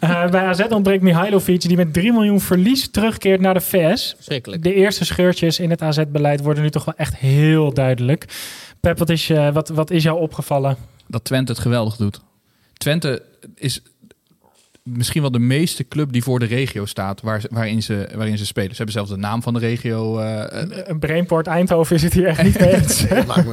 Eh, bij AZ ontbreekt Mihailovic, die met 3 miljoen verlies terugkeert naar de VS. Verschrikkelijk. De eerste scheurtjes in het AZ-beleid worden nu toch wel echt heel duidelijk. Pep, wat is, je, wat, wat is jou opgevallen? dat Twente het geweldig doet. Twente is misschien wel de meeste club die voor de regio staat waar, waarin, ze, waarin ze spelen. Ze hebben zelfs de naam van de regio. eh, eh, Een Brainport Eindhoven is het hier echt niet mee eens.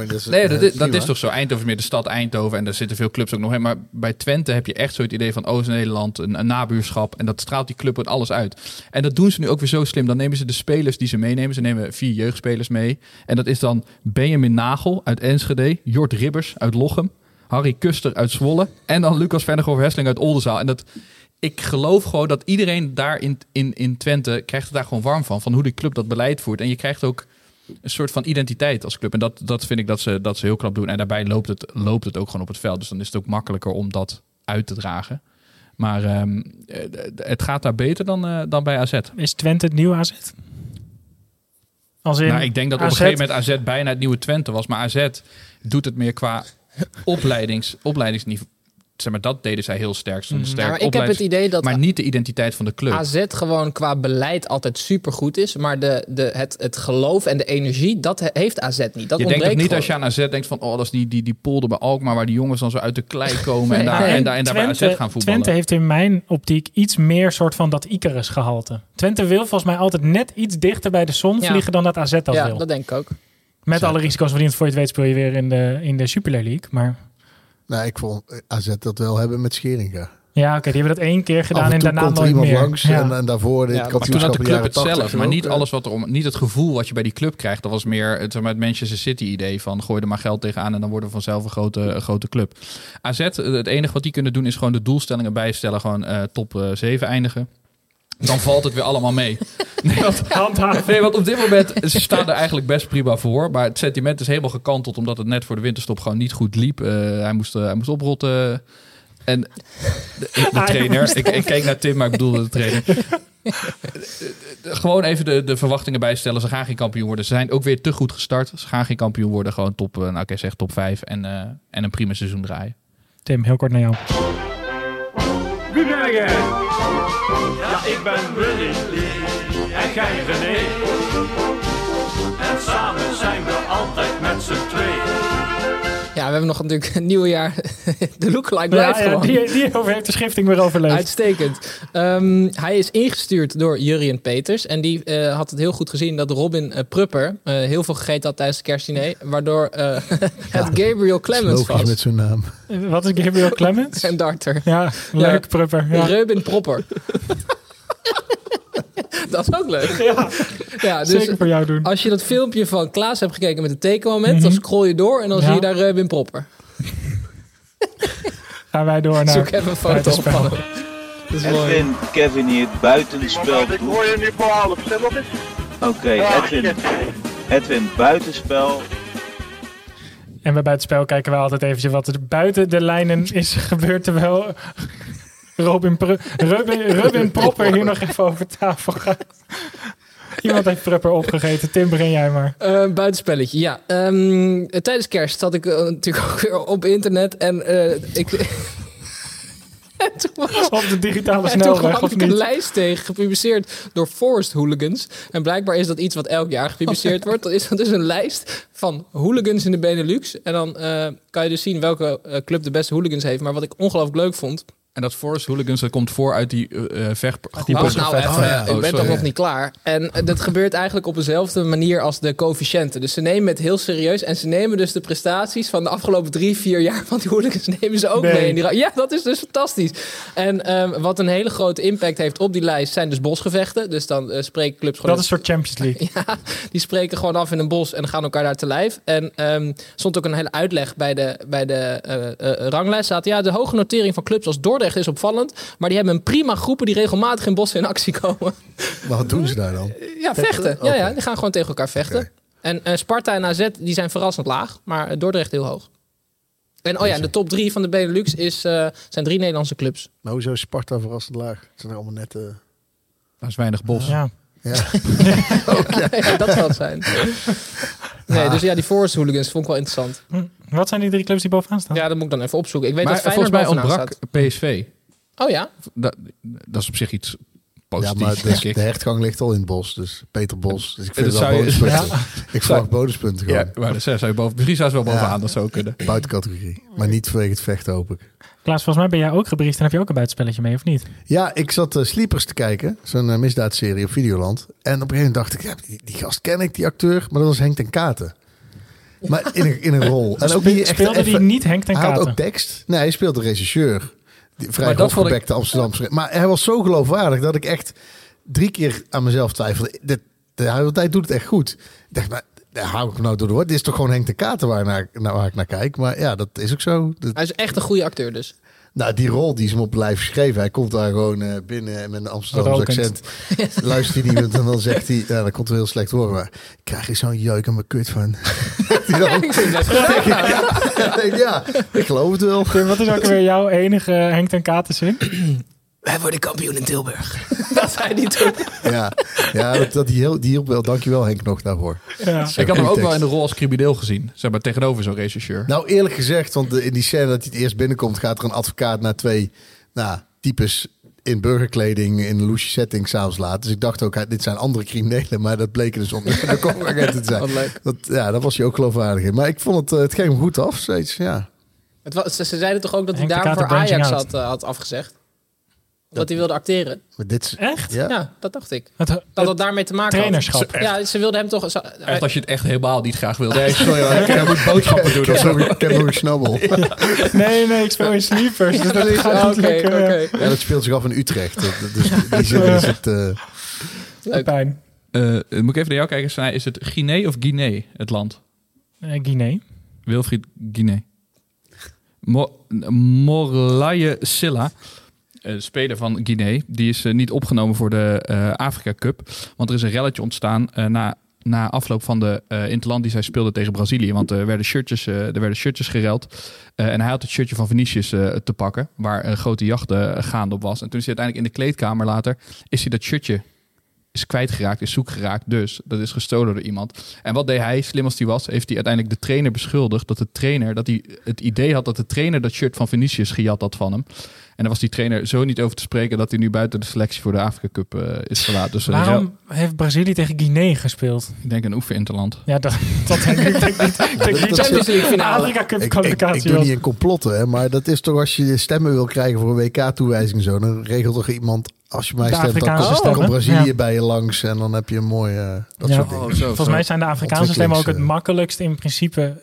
Dus, nee, dat, eh, is, dat is prima. toch zo. Eindhoven is meer de stad Eindhoven en daar zitten veel clubs ook nog in. Maar bij Twente heb je echt zo het idee van Oost-Nederland, een, een nabuurschap. En dat straalt die club en alles uit. En dat doen ze nu ook weer zo slim. Dan nemen ze de spelers die ze meenemen. Ze nemen vier jeugdspelers mee. En dat is dan Benjamin Nagel uit Enschede, Jort Ribbers uit Lochem, Harry Kuster uit Zwolle en dan Lucas Vennegoor Hesseling uit Oldenzaal. En dat, ik geloof gewoon dat iedereen daar in, in, in Twente krijgt er daar gewoon warm van. Van hoe die club dat beleid voert. En je krijgt ook een soort van identiteit als club. En dat, dat vind ik dat ze, dat ze heel knap doen. En daarbij loopt het, loopt het ook gewoon op het veld. Dus dan is het ook makkelijker om dat uit te dragen. Maar ehm, eh, het gaat daar beter dan, eh, dan bij AZ. Is Twente het nieuwe AZ? Als in Nou, ik denk dat op een gegeven moment AZ bijna het nieuwe Twente was. Maar AZ doet het meer qua opleidings, opleidingsniveau. Zeg maar, dat deden zij heel sterk. Ja, maar ik heb het opleidings- idee dat Maar niet de identiteit van de club. AZ gewoon qua beleid altijd supergoed is. Maar de, de, het, het geloof en de energie, dat he- heeft AZ niet. Dat je denkt niet gewoon. als je aan AZ denkt van... oh, dat is die, die, die polder bij Alkmaar... waar die jongens dan zo uit de klei komen... en, daar, Nee, en, daar, en daar bij AZ gaan voetballen. Twente heeft in mijn optiek iets meer soort van dat Icarus gehalte. Twente wil volgens mij altijd net iets dichter bij de zon Ja. vliegen dan dat AZ dat Ja, wil. dat denk ik ook. Met alle risico's waarin het voor je het weet speel je weer in de, in de Super League. Maar Nou, ik vond AZ dat wel hebben met Scheringa. Ja, oké, die hebben dat één keer gedaan en en daarna komt er nooit meer. langs Ja. en, en daarvoor dit Ja, maar Maar toen had de club het 80 zelf, maar niet eh, alles wat er om, niet het gevoel wat je bij die club krijgt. Dat was meer het, het Manchester City idee van gooi er maar geld tegenaan en dan worden we vanzelf een grote, een grote club. AZ, eh, het enige wat die kunnen doen is gewoon de doelstellingen bijstellen, gewoon eh, top eh 7 eindigen. Dan valt het weer allemaal mee. Nee, want, Handhaven. nee, want op dit moment, ze staan er eigenlijk best prima voor. Maar het sentiment is helemaal gekanteld omdat het net voor de winterstop gewoon niet goed liep. Eh, hij, moest, eh, hij moest oprotten. En de, trainer, ik, ik keek naar Tim, maar ik bedoelde de trainer. Gewoon even de, de verwachtingen bijstellen. Ze gaan geen kampioen worden. Ze zijn ook weer te goed gestart. Ze gaan geen kampioen worden. Gewoon top, eh, nou zeg top 5 en, eh, en een prima seizoen draaien. Tim, heel kort naar jou. Wie ben jij? Ja, ik ben Willy. En jij René. En samen zijn we altijd met z'n tweeën. Ja, we hebben nog natuurlijk een nieuwe jaar. De lookalike blijft Ja, ja, gewoon. die, die over heeft de schifting weer overleefd. Uitstekend. Ehm, hij is ingestuurd door Jurien Peters. En die eh, had het heel goed gezien dat Robin eh, Prupper eh, heel veel gegeten had tijdens het kerstdiner. Waardoor eh, het Gabriel Clemens was. met zijn naam. Wat is Gabriel Clemens? En darter. Ja, leuk, prupper. Ja. Reubin Propper. Dat is ook leuk. Ja, Ja, dus zeker voor jou doen. als je dat filmpje van Klaas hebt gekeken met het tekenmoment, dan scroll je door en dan Ja. zie je daar Reubin Propper. Gaan wij door naar Zoek even een foto op buitenspel. van hem. Dat is mooi. Edwin, Kevin hier, buitenspel. Ik hoor je nu verhalen. Vertel wat is Oké, Edwin, Edwin, buitenspel. En bij buitenspel kijken we altijd eventjes wat er buiten de lijnen is gebeurd. Terwijl Robin, Rubin Propper hier nog even over tafel gaat. Iemand heeft Prupper opgegeten. Tim, begin jij maar. Eh, buitenspelletje, ja. Ehm, tijdens kerst zat ik eh, natuurlijk ook weer op internet en eh, ik... en toen was, Op de digitale en toen snelweg, kwam ik een lijst tegen, gepubliceerd door Forest Hooligans. En blijkbaar is dat iets wat elk jaar gepubliceerd wordt. Dat is dat dus een lijst van hooligans in de Benelux. En dan kan je dus zien welke club de beste hooligans heeft. Maar wat ik ongelooflijk leuk vond, En dat Forest Hooligans, dat komt voor uit die uh, vechtgroep. Wacht nou Oh, ja. ik ben Oh, toch nog niet klaar. En eh, dat gebeurt eigenlijk op dezelfde manier als de coëfficiënten. Dus ze nemen het heel serieus en ze nemen dus de prestaties van de afgelopen drie, vier jaar van die hooligans nemen ze ook Nee. mee. In die ja, dat is dus fantastisch. En ehm, wat een hele grote impact heeft op die lijst zijn dus bosgevechten. Dus dan eh, spreken clubs gewoon... Dat is een soort Champions League. Ja, die spreken gewoon af in een bos en gaan elkaar daar te lijf. En ehm stond ook een hele uitleg bij de, bij de eh, eh, ranglijst. Staat, ja, de hoge notering van clubs als Dordrecht is opvallend. Maar die hebben een prima groepen die regelmatig in bossen in actie komen. Maar wat doen ze daar dan? Ja, vechten. Ja, ja, die gaan gewoon tegen elkaar vechten. En eh, Sparta en AZ die zijn verrassend laag, maar Dordrecht heel hoog. En oh ja, de top drie van de Benelux is, eh, zijn drie Nederlandse clubs. Maar hoezo is Sparta verrassend laag? Het zijn allemaal net... eh, Dat is weinig bos. Ja. ja. ja, dat zal het zijn. Nee, dus ja, die Forest Hooligans vond ik wel interessant. Hm. Wat zijn die drie clubs die bovenaan staan? Ja, dat moet ik dan even opzoeken. Ik weet Maar dat Feyenoord volgens mij bovenaan ontbrak staat. PSV. Oh ja? Dat, dat is op zich iets ja, maar de, ik. de hertgang ligt al in het bos. Dus Peter Bos. Dus ik vind Dat het wel bonuspunten. Ik verwacht bonuspunten gewoon. Ja, maar dat zou je boven, misschien zou ze wel bovenaan, Ja. dat zou kunnen. Buitencategorie. Maar niet vanwege het vechten, hoop ik. Klaas, volgens mij ben jij ook gebriefd en heb je ook een buitenspelletje mee, of niet? Ja, ik zat uh, Sleepers te kijken. Zo'n uh, misdaadserie op Videoland. En op een gegeven moment dacht ik, ja, die, die gast ken ik, die acteur. Maar dat was Henk ten Katen. Maar in een, in een rol. En ook echt speelde die niet Henk ten Hij had Katen? ook tekst. Nee, hij speelde de regisseur. Die vrij Maar dat vond ik- opgebekte Amsterdamse. Maar hij was zo geloofwaardig dat ik echt drie keer aan mezelf twijfelde. De hele tijd doet het echt goed. Ik dacht, maar daar hou ik hem nou door de. Dit is toch gewoon Henk ten Katen waar, naar, naar, waar ik naar kijk. Maar ja, dat is ook zo. Dat- Hij is echt een goede acteur dus. nou, die rol die is hem op lijf geschreven. Hij komt daar gewoon eh, binnen met een Amsterdamse accent. Luistert hij iemand en dan zegt hij... Ja, dat komt wel heel slecht horen, maar... Ik krijg hier zo'n jeuk aan mijn kut van. Die dan- Ik vind goed. ja, ik denk, ja, ik geloof het wel. Tim, wat is ook weer jouw enige Henk ten Katen zin? Wij worden kampioen in Tilburg. dat zei hij toen. Ja, ja dat, dat die, heel, die hielp wel. Dankjewel Henk nog daarvoor. Ja. Ik had hem ook wel in de rol als crimineel gezien. Zeg maar tegenover zo'n rechercheur. Nou, eerlijk gezegd, want in die scène dat hij het eerst binnenkomt... gaat er een advocaat naar twee nou, types in burgerkleding... in een loesje setting s'avonds laat. Dus ik dacht ook, dit zijn andere criminelen... maar dat bleken dus om de kopagenten te zijn. Dat, ja, daar was hij ook geloofwaardig in. Maar ik vond het, eh, het ging hem goed af steeds, ja. Het was, ze, ze zeiden toch ook dat hij daarvoor Ajax had, eh, had afgezegd? Dat hij wilde acteren. Maar dit is, Echt? ja. Ja, dat dacht ik. Het, Dat dat daarmee te maken trainerschap. had. Ja, ze wilde hem toch... Zo, Echt als je het echt helemaal niet graag wil. Nee, sorry, hoor. ik heb moet boodschappen doen. Heb nog een snabbel. Nee, nee, ik speel in sleepers. Dus dat lekker. oké. Ja, dat speelt zich af in Utrecht. Dat- Dus in die zin is het... eh. Pijn. Eh, moet ik even naar jou kijken, Snij. Is het Guinea of Guinea, het land? Eh, Guinea. Wilfried Guinea. Mo Morlaye Silla, eh, speler van Guinea, die is eh, niet opgenomen voor de eh, Afrika Cup. Want er is een relletje ontstaan na, na afloop van de eh interland die zij speelde tegen Brazilië. Want er werden shirtjes, er werden shirtjes gereld. En hij had het shirtje van Vinicius eh, te pakken, waar een grote jacht gaande op was. En toen is hij uiteindelijk in de kleedkamer later, is hij dat shirtje is kwijtgeraakt, is zoek geraakt. Dus dat is gestolen door iemand. En wat deed hij, slim als hij was, heeft hij uiteindelijk de trainer beschuldigd dat de trainer, dat hij het idee had dat de trainer dat shirt van Vinicius gejat had van hem. En daar was die trainer zo niet over te spreken dat hij nu buiten de selectie voor de Afrika Cup eh, is gelaten. Dus eh, Waarom heeft Brazilië tegen Guinea gespeeld? ik denk een oefeninterland. Ja, dat, dat denk ik. Denk niet. Denk dat- dat. Afrika Cup ik, ik, ik kwalificatie doe niet in complotten, hè, maar dat is toch als je stemmen wil krijgen voor een WK-toewijzing zo, dan regelt toch iemand, als je mij De stemt, dan Afrikaanse komt, dan komt Brazilië ja. bij je langs en dan heb je een mooi, eh, dat Ja. soort dingen. Oh, zo, Volgens mij zijn de Afrikaanse stemmen ook het makkelijkst in principe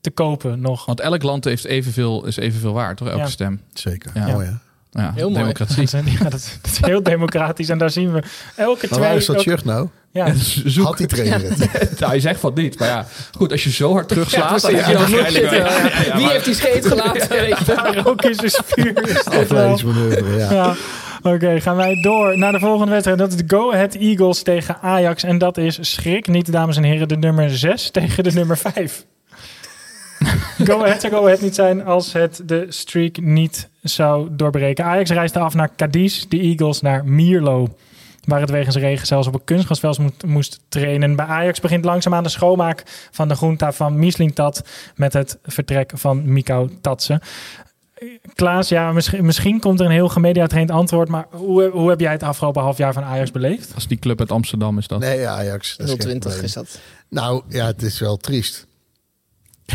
te kopen nog. Want elk land heeft evenveel, is evenveel waard, toch? Elke Ja. stem. Zeker, Ja. mooi hè. Ja, Heel mooi. democratie. Ja, dat, dat is heel democratisch en daar zien we elke Maar waar twee... is dat shirt nou? ja, Zoek. Had die trainer het? Nou, je zegt van niet. Maar ja, goed, als je zo hard terugslaat... Ja, dan- Dan je Ja, ja, ja, Wie heeft die scheet gelaten? Weet je wel. daar ook is vuur. Dit wel. Afleidingsmanoeuvre, ja. Ja. Oké, gaan wij door naar de volgende wedstrijd. Dat is de Go Ahead Eagles tegen Ajax. En dat is schrik niet, dames en heren, de nummer 6 tegen de nummer 5. Go Ahead zou Go Ahead niet zijn als het de streak niet zou doorbreken. Ajax reisde af naar Cadiz, de Eagles naar Mierlo. Waar het wegens regen zelfs op een kunstgrasveld moest, moest trainen. Bij Ajax begint langzaamaan de schoonmaak van de groenta van Mislintat met het vertrek van Mikau Tatsen. Klaas, ja, misschien, misschien komt er een heel gemediatraind antwoord, maar hoe, hoe heb jij het afgelopen half jaar van Ajax beleefd? Als die club uit Amsterdam is dat. Nee, Ajax. dat is geen 020 probleem. is dat. Nou, ja, het is wel triest.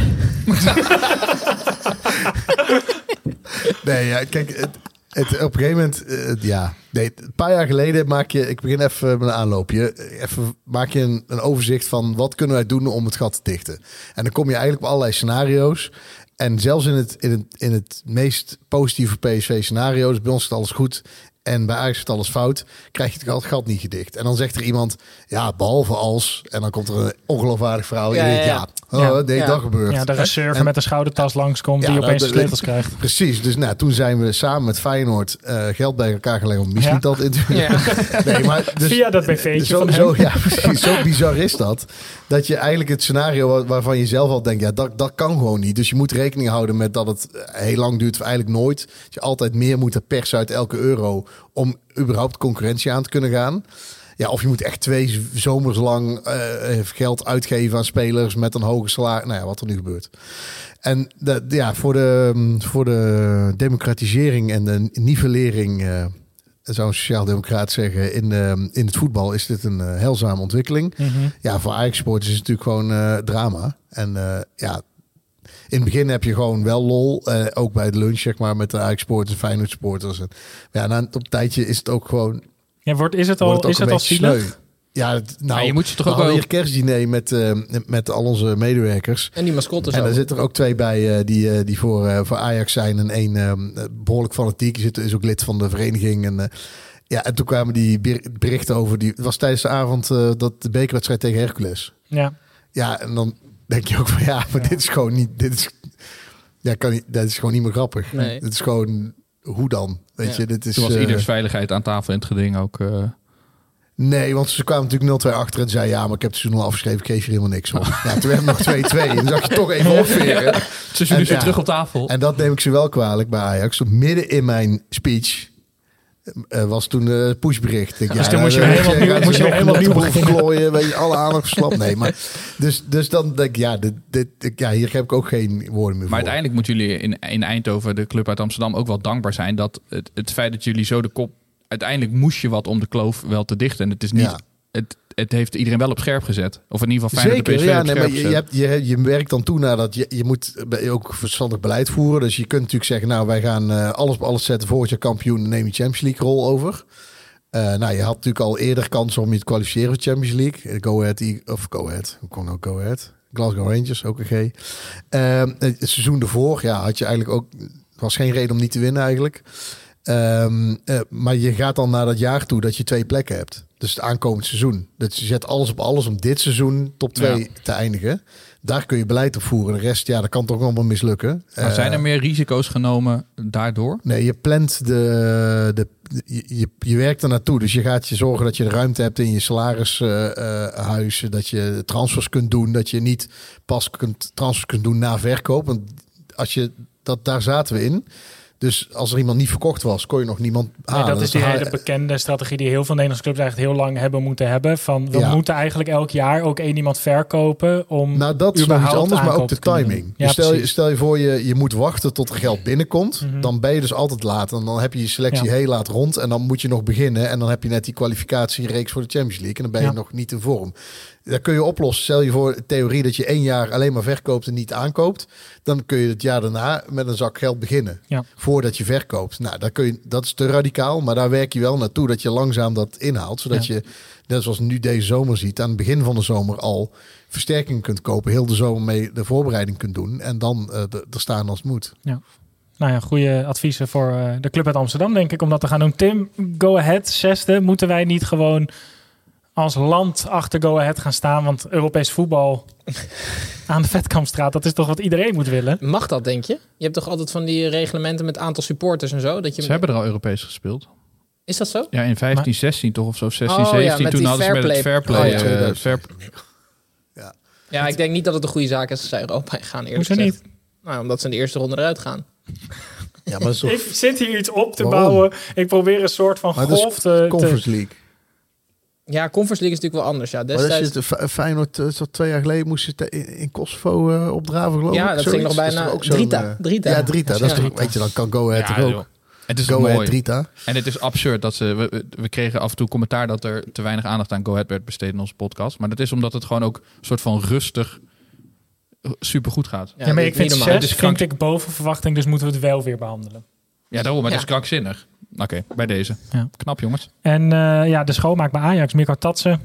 nee, ja, kijk, het, het, op een gegeven moment, eh, ja, nee, een paar jaar geleden maak je, ik begin even met een aanloopje, even maak je een, een overzicht van wat kunnen wij doen om het gat te dichten. En dan kom je eigenlijk op allerlei scenario's. En zelfs in het, in het, in het meest positieve PSV-scenario, dus bij ons is alles goed en bij Ajax is het alles fout, krijg je het gat- niet gedicht. En dan zegt er iemand, ja, behalve als, en dan komt er een ongeloofwaardig verhaal. Ja, Ja, je denkt, ja, ja, ja. oh, nee, Ja. dat gebeurt. Ja, de reserve En- met de schoudertas langskomt die opeens de dat- sleutels krijgt. Precies, dus nou, toen zijn we samen met Feyenoord eh, geld bij elkaar gelegd om misschien Ja. dat in te Ja. Nee, maar dus, Via dat BV'tje zo, van zo, ja, precies, zo bizar is dat. Dat je eigenlijk het scenario waar- waarvan je zelf al denkt, ja, dat, dat kan gewoon niet. Dus je moet rekening houden met dat het eh, heel lang duurt, of eigenlijk nooit. Dat je altijd meer moet persen uit elke euro om überhaupt concurrentie aan te kunnen gaan. Ja, of je moet echt twee zomers lang eh, geld uitgeven aan spelers met een hoge salaris. Nou ja, wat er nu gebeurt. En de, ja, voor, de, mm, voor de democratisering en de nivellering, eh, zou een sociaal-democraat zeggen, in, de, in het voetbal is dit een eh, heilzame ontwikkeling. Mhm. Ja, voor Ajax-sporters is het natuurlijk gewoon eh, drama. En eh, ja, in het begin heb je gewoon wel lol. eh, ook bij de lunch, zeg maar, met de Ajax-sporters en Feyenoord-sporters. En, ja, na een, tijdje is het ook gewoon... Ja, wordt, is het wordt al, ook is een het al beetje zielig? sneu. Ja, het- nou, Ja, je moet ze toch we ook wel- hier kerstdiner met, eh, met al onze medewerkers. En die mascottes En er zitten er ook twee bij eh, die, die voor, eh, voor Ajax zijn. En één eh, behoorlijk fanatiek. Die zit, is ook lid van de vereniging. En, eh, ja, en toen kwamen die ber- berichten over... Die, het was tijdens de avond eh, dat de bekerwedstrijd tegen Hercules. Ja. Ja, en dan denk je ook van ja, maar dit is gewoon niet... Dit is, ja, kan niet, dat is gewoon niet meer grappig. Nee. Dit is gewoon... Hoe dan? Weet Ja. je, dit is... Toen was eh, ieders veiligheid aan tafel in het geding ook... eh, Nee, want ze kwamen natuurlijk 0-2 achter en zei ja, maar ik heb het seizoen al afgeschreven, ik geef hier helemaal niks voor. Ja, toen werd het nog 2-2 en dan zag je toch even opveren. Ze zijn nu weer terug op tafel. En dat neem ik ze wel kwalijk bij Ajax. Midden in mijn speech eh, was toen de pushbericht. Ik, dus dan moest je weer helemaal nieuw- moest je weer helemaal nieuw beginnen. weet je, alle aandacht verslapt. Nee, maar dus, dus dan denk ik, ja, dit, dit, ik- ja, hier heb ik ook geen woorden meer Maar voor. uiteindelijk moeten jullie in, in Eindhoven, de club uit Amsterdam, ook wel dankbaar zijn dat het, het feit dat jullie zo de kop. Uiteindelijk moest je wat om de kloof wel te dichten. En het is niet. Ja. Het, het heeft iedereen wel op scherp gezet. Of in ieder geval fijn dat de PSV ja. Nee, maar je, je, hebt, je, je werkt dan toe naar dat je, je moet ook verstandig beleid voeren. Dus je kunt natuurlijk zeggen, nou, wij gaan eh, alles op alles zetten. Volgend jaar kampioen, neem je Champions League rol over. Eh, nou, je had natuurlijk al eerder kans om je te kwalificeren voor Champions League. Eh, Go Ahead, of Go Ahead, hoe kon ook Go Ahead? Glasgow Rangers, ook een G. Ehm, het seizoen ervoor, ja, had je eigenlijk ook... was geen reden om niet te winnen eigenlijk. Ehm, eh, maar je gaat dan naar dat jaar toe dat je twee plekken hebt. Dus het aankomend seizoen. Dat je zet alles op alles om dit seizoen top 2 Ja. te eindigen. Daar kun je beleid op voeren. De rest, ja, dat kan toch allemaal mislukken. Maar Eh, zijn er meer risico's genomen daardoor? Nee, je plant de, de je, je, werkt er naartoe. Dus je gaat je zorgen dat je de ruimte hebt in je salarishuis. dat je transfers kunt doen. Dat je niet pas kunt, transfers kunt doen na verkoop. Want als je, dat, daar zaten we in. Dus als er iemand niet verkocht was, kon je nog niemand Nee, halen. dat is die ha- hele bekende strategie die heel veel Nederlandse clubs eigenlijk heel lang hebben moeten hebben. Van we Ja. moeten eigenlijk elk jaar ook één iemand verkopen om Nou, dat is nog iets anders, maar ook de timing. Dus stel, je, stel je voor, je, je moet wachten tot er geld binnenkomt. Mhm. Dan ben je dus altijd laat. En dan heb je je selectie Ja. heel laat rond. En dan moet je nog beginnen. En dan heb je net die kwalificatiereeks voor de Champions League. En dan ben je nog niet in vorm. Dat kun je oplossen. Stel je voor, theorie dat je één jaar alleen maar verkoopt en niet aankoopt. Dan kun je het jaar daarna met een zak geld beginnen. Ja. Voordat je verkoopt. Nou, daar kun je, dat is te radicaal. Maar daar werk je wel naartoe dat je langzaam dat inhaalt. Zodat Ja. je, net zoals nu deze zomer ziet, aan het begin van de zomer al versterking kunt kopen. Heel de zomer mee de voorbereiding kunt doen. En dan de- er staan als het moet. Ja. Nou ja, goede adviezen voor eh, de club uit Amsterdam, denk ik, om dat te gaan doen. Tim, go ahead, zesde. Moeten wij niet gewoon als land achter go ahead gaan staan? Want Europees voetbal aan de Vetkampstraat, dat is toch wat iedereen moet willen? Mag dat, denk je? Je hebt toch altijd van die reglementen met aantal supporters en zo? Dat je... Ze hebben er al Europees gespeeld. Is dat zo? Ja, in 15, 16 toch of zo, 16, Oh, ja, 17. met toen hadden ze met het fair fair play. play. Oh, ja, eh, 2000. fair- Ja, ik denk niet dat het een goede zaak is als zij Europa gaan eerlijk Hoezo gezegd. niet? Nou, omdat ze in de eerste ronde eruit gaan. Ja, maar toch Ik zit hier iets op te Waarom? bouwen. Ik probeer een soort van Maar dat is golf te... te- Conference League. Ja, Conference League is natuurlijk wel anders. Ja, Maar destijds... het Fe- Feyenoord, eh, is dat twee jaar geleden, moest je het in, in Kosovo eh, opdraven, geloof ik. Ja, dat ging nog Zoiets. bijna- is ook Drita, eh, Drita. Ja, Drita. Dat is Ja. toch, weet je, dan kan Go Ahead Ja, ook. joh. Het is Go mooi. Ahead Drita. En het is absurd dat ze. We, kregen af en toe commentaar dat er te weinig aandacht aan Go Ahead werd besteed in onze podcast. Maar dat is omdat het gewoon ook een soort van rustig super goed gaat. Ja, maar ik vind zes Het is vind krank- ik boven verwachting, dus moeten we het wel weer behandelen. Ja, daarom. Het Ja. is krankzinnig. Oké, bij deze. Ja. Knap, jongens. En eh, ja, de schoonmaak bij Ajax, Mirko Tatsen,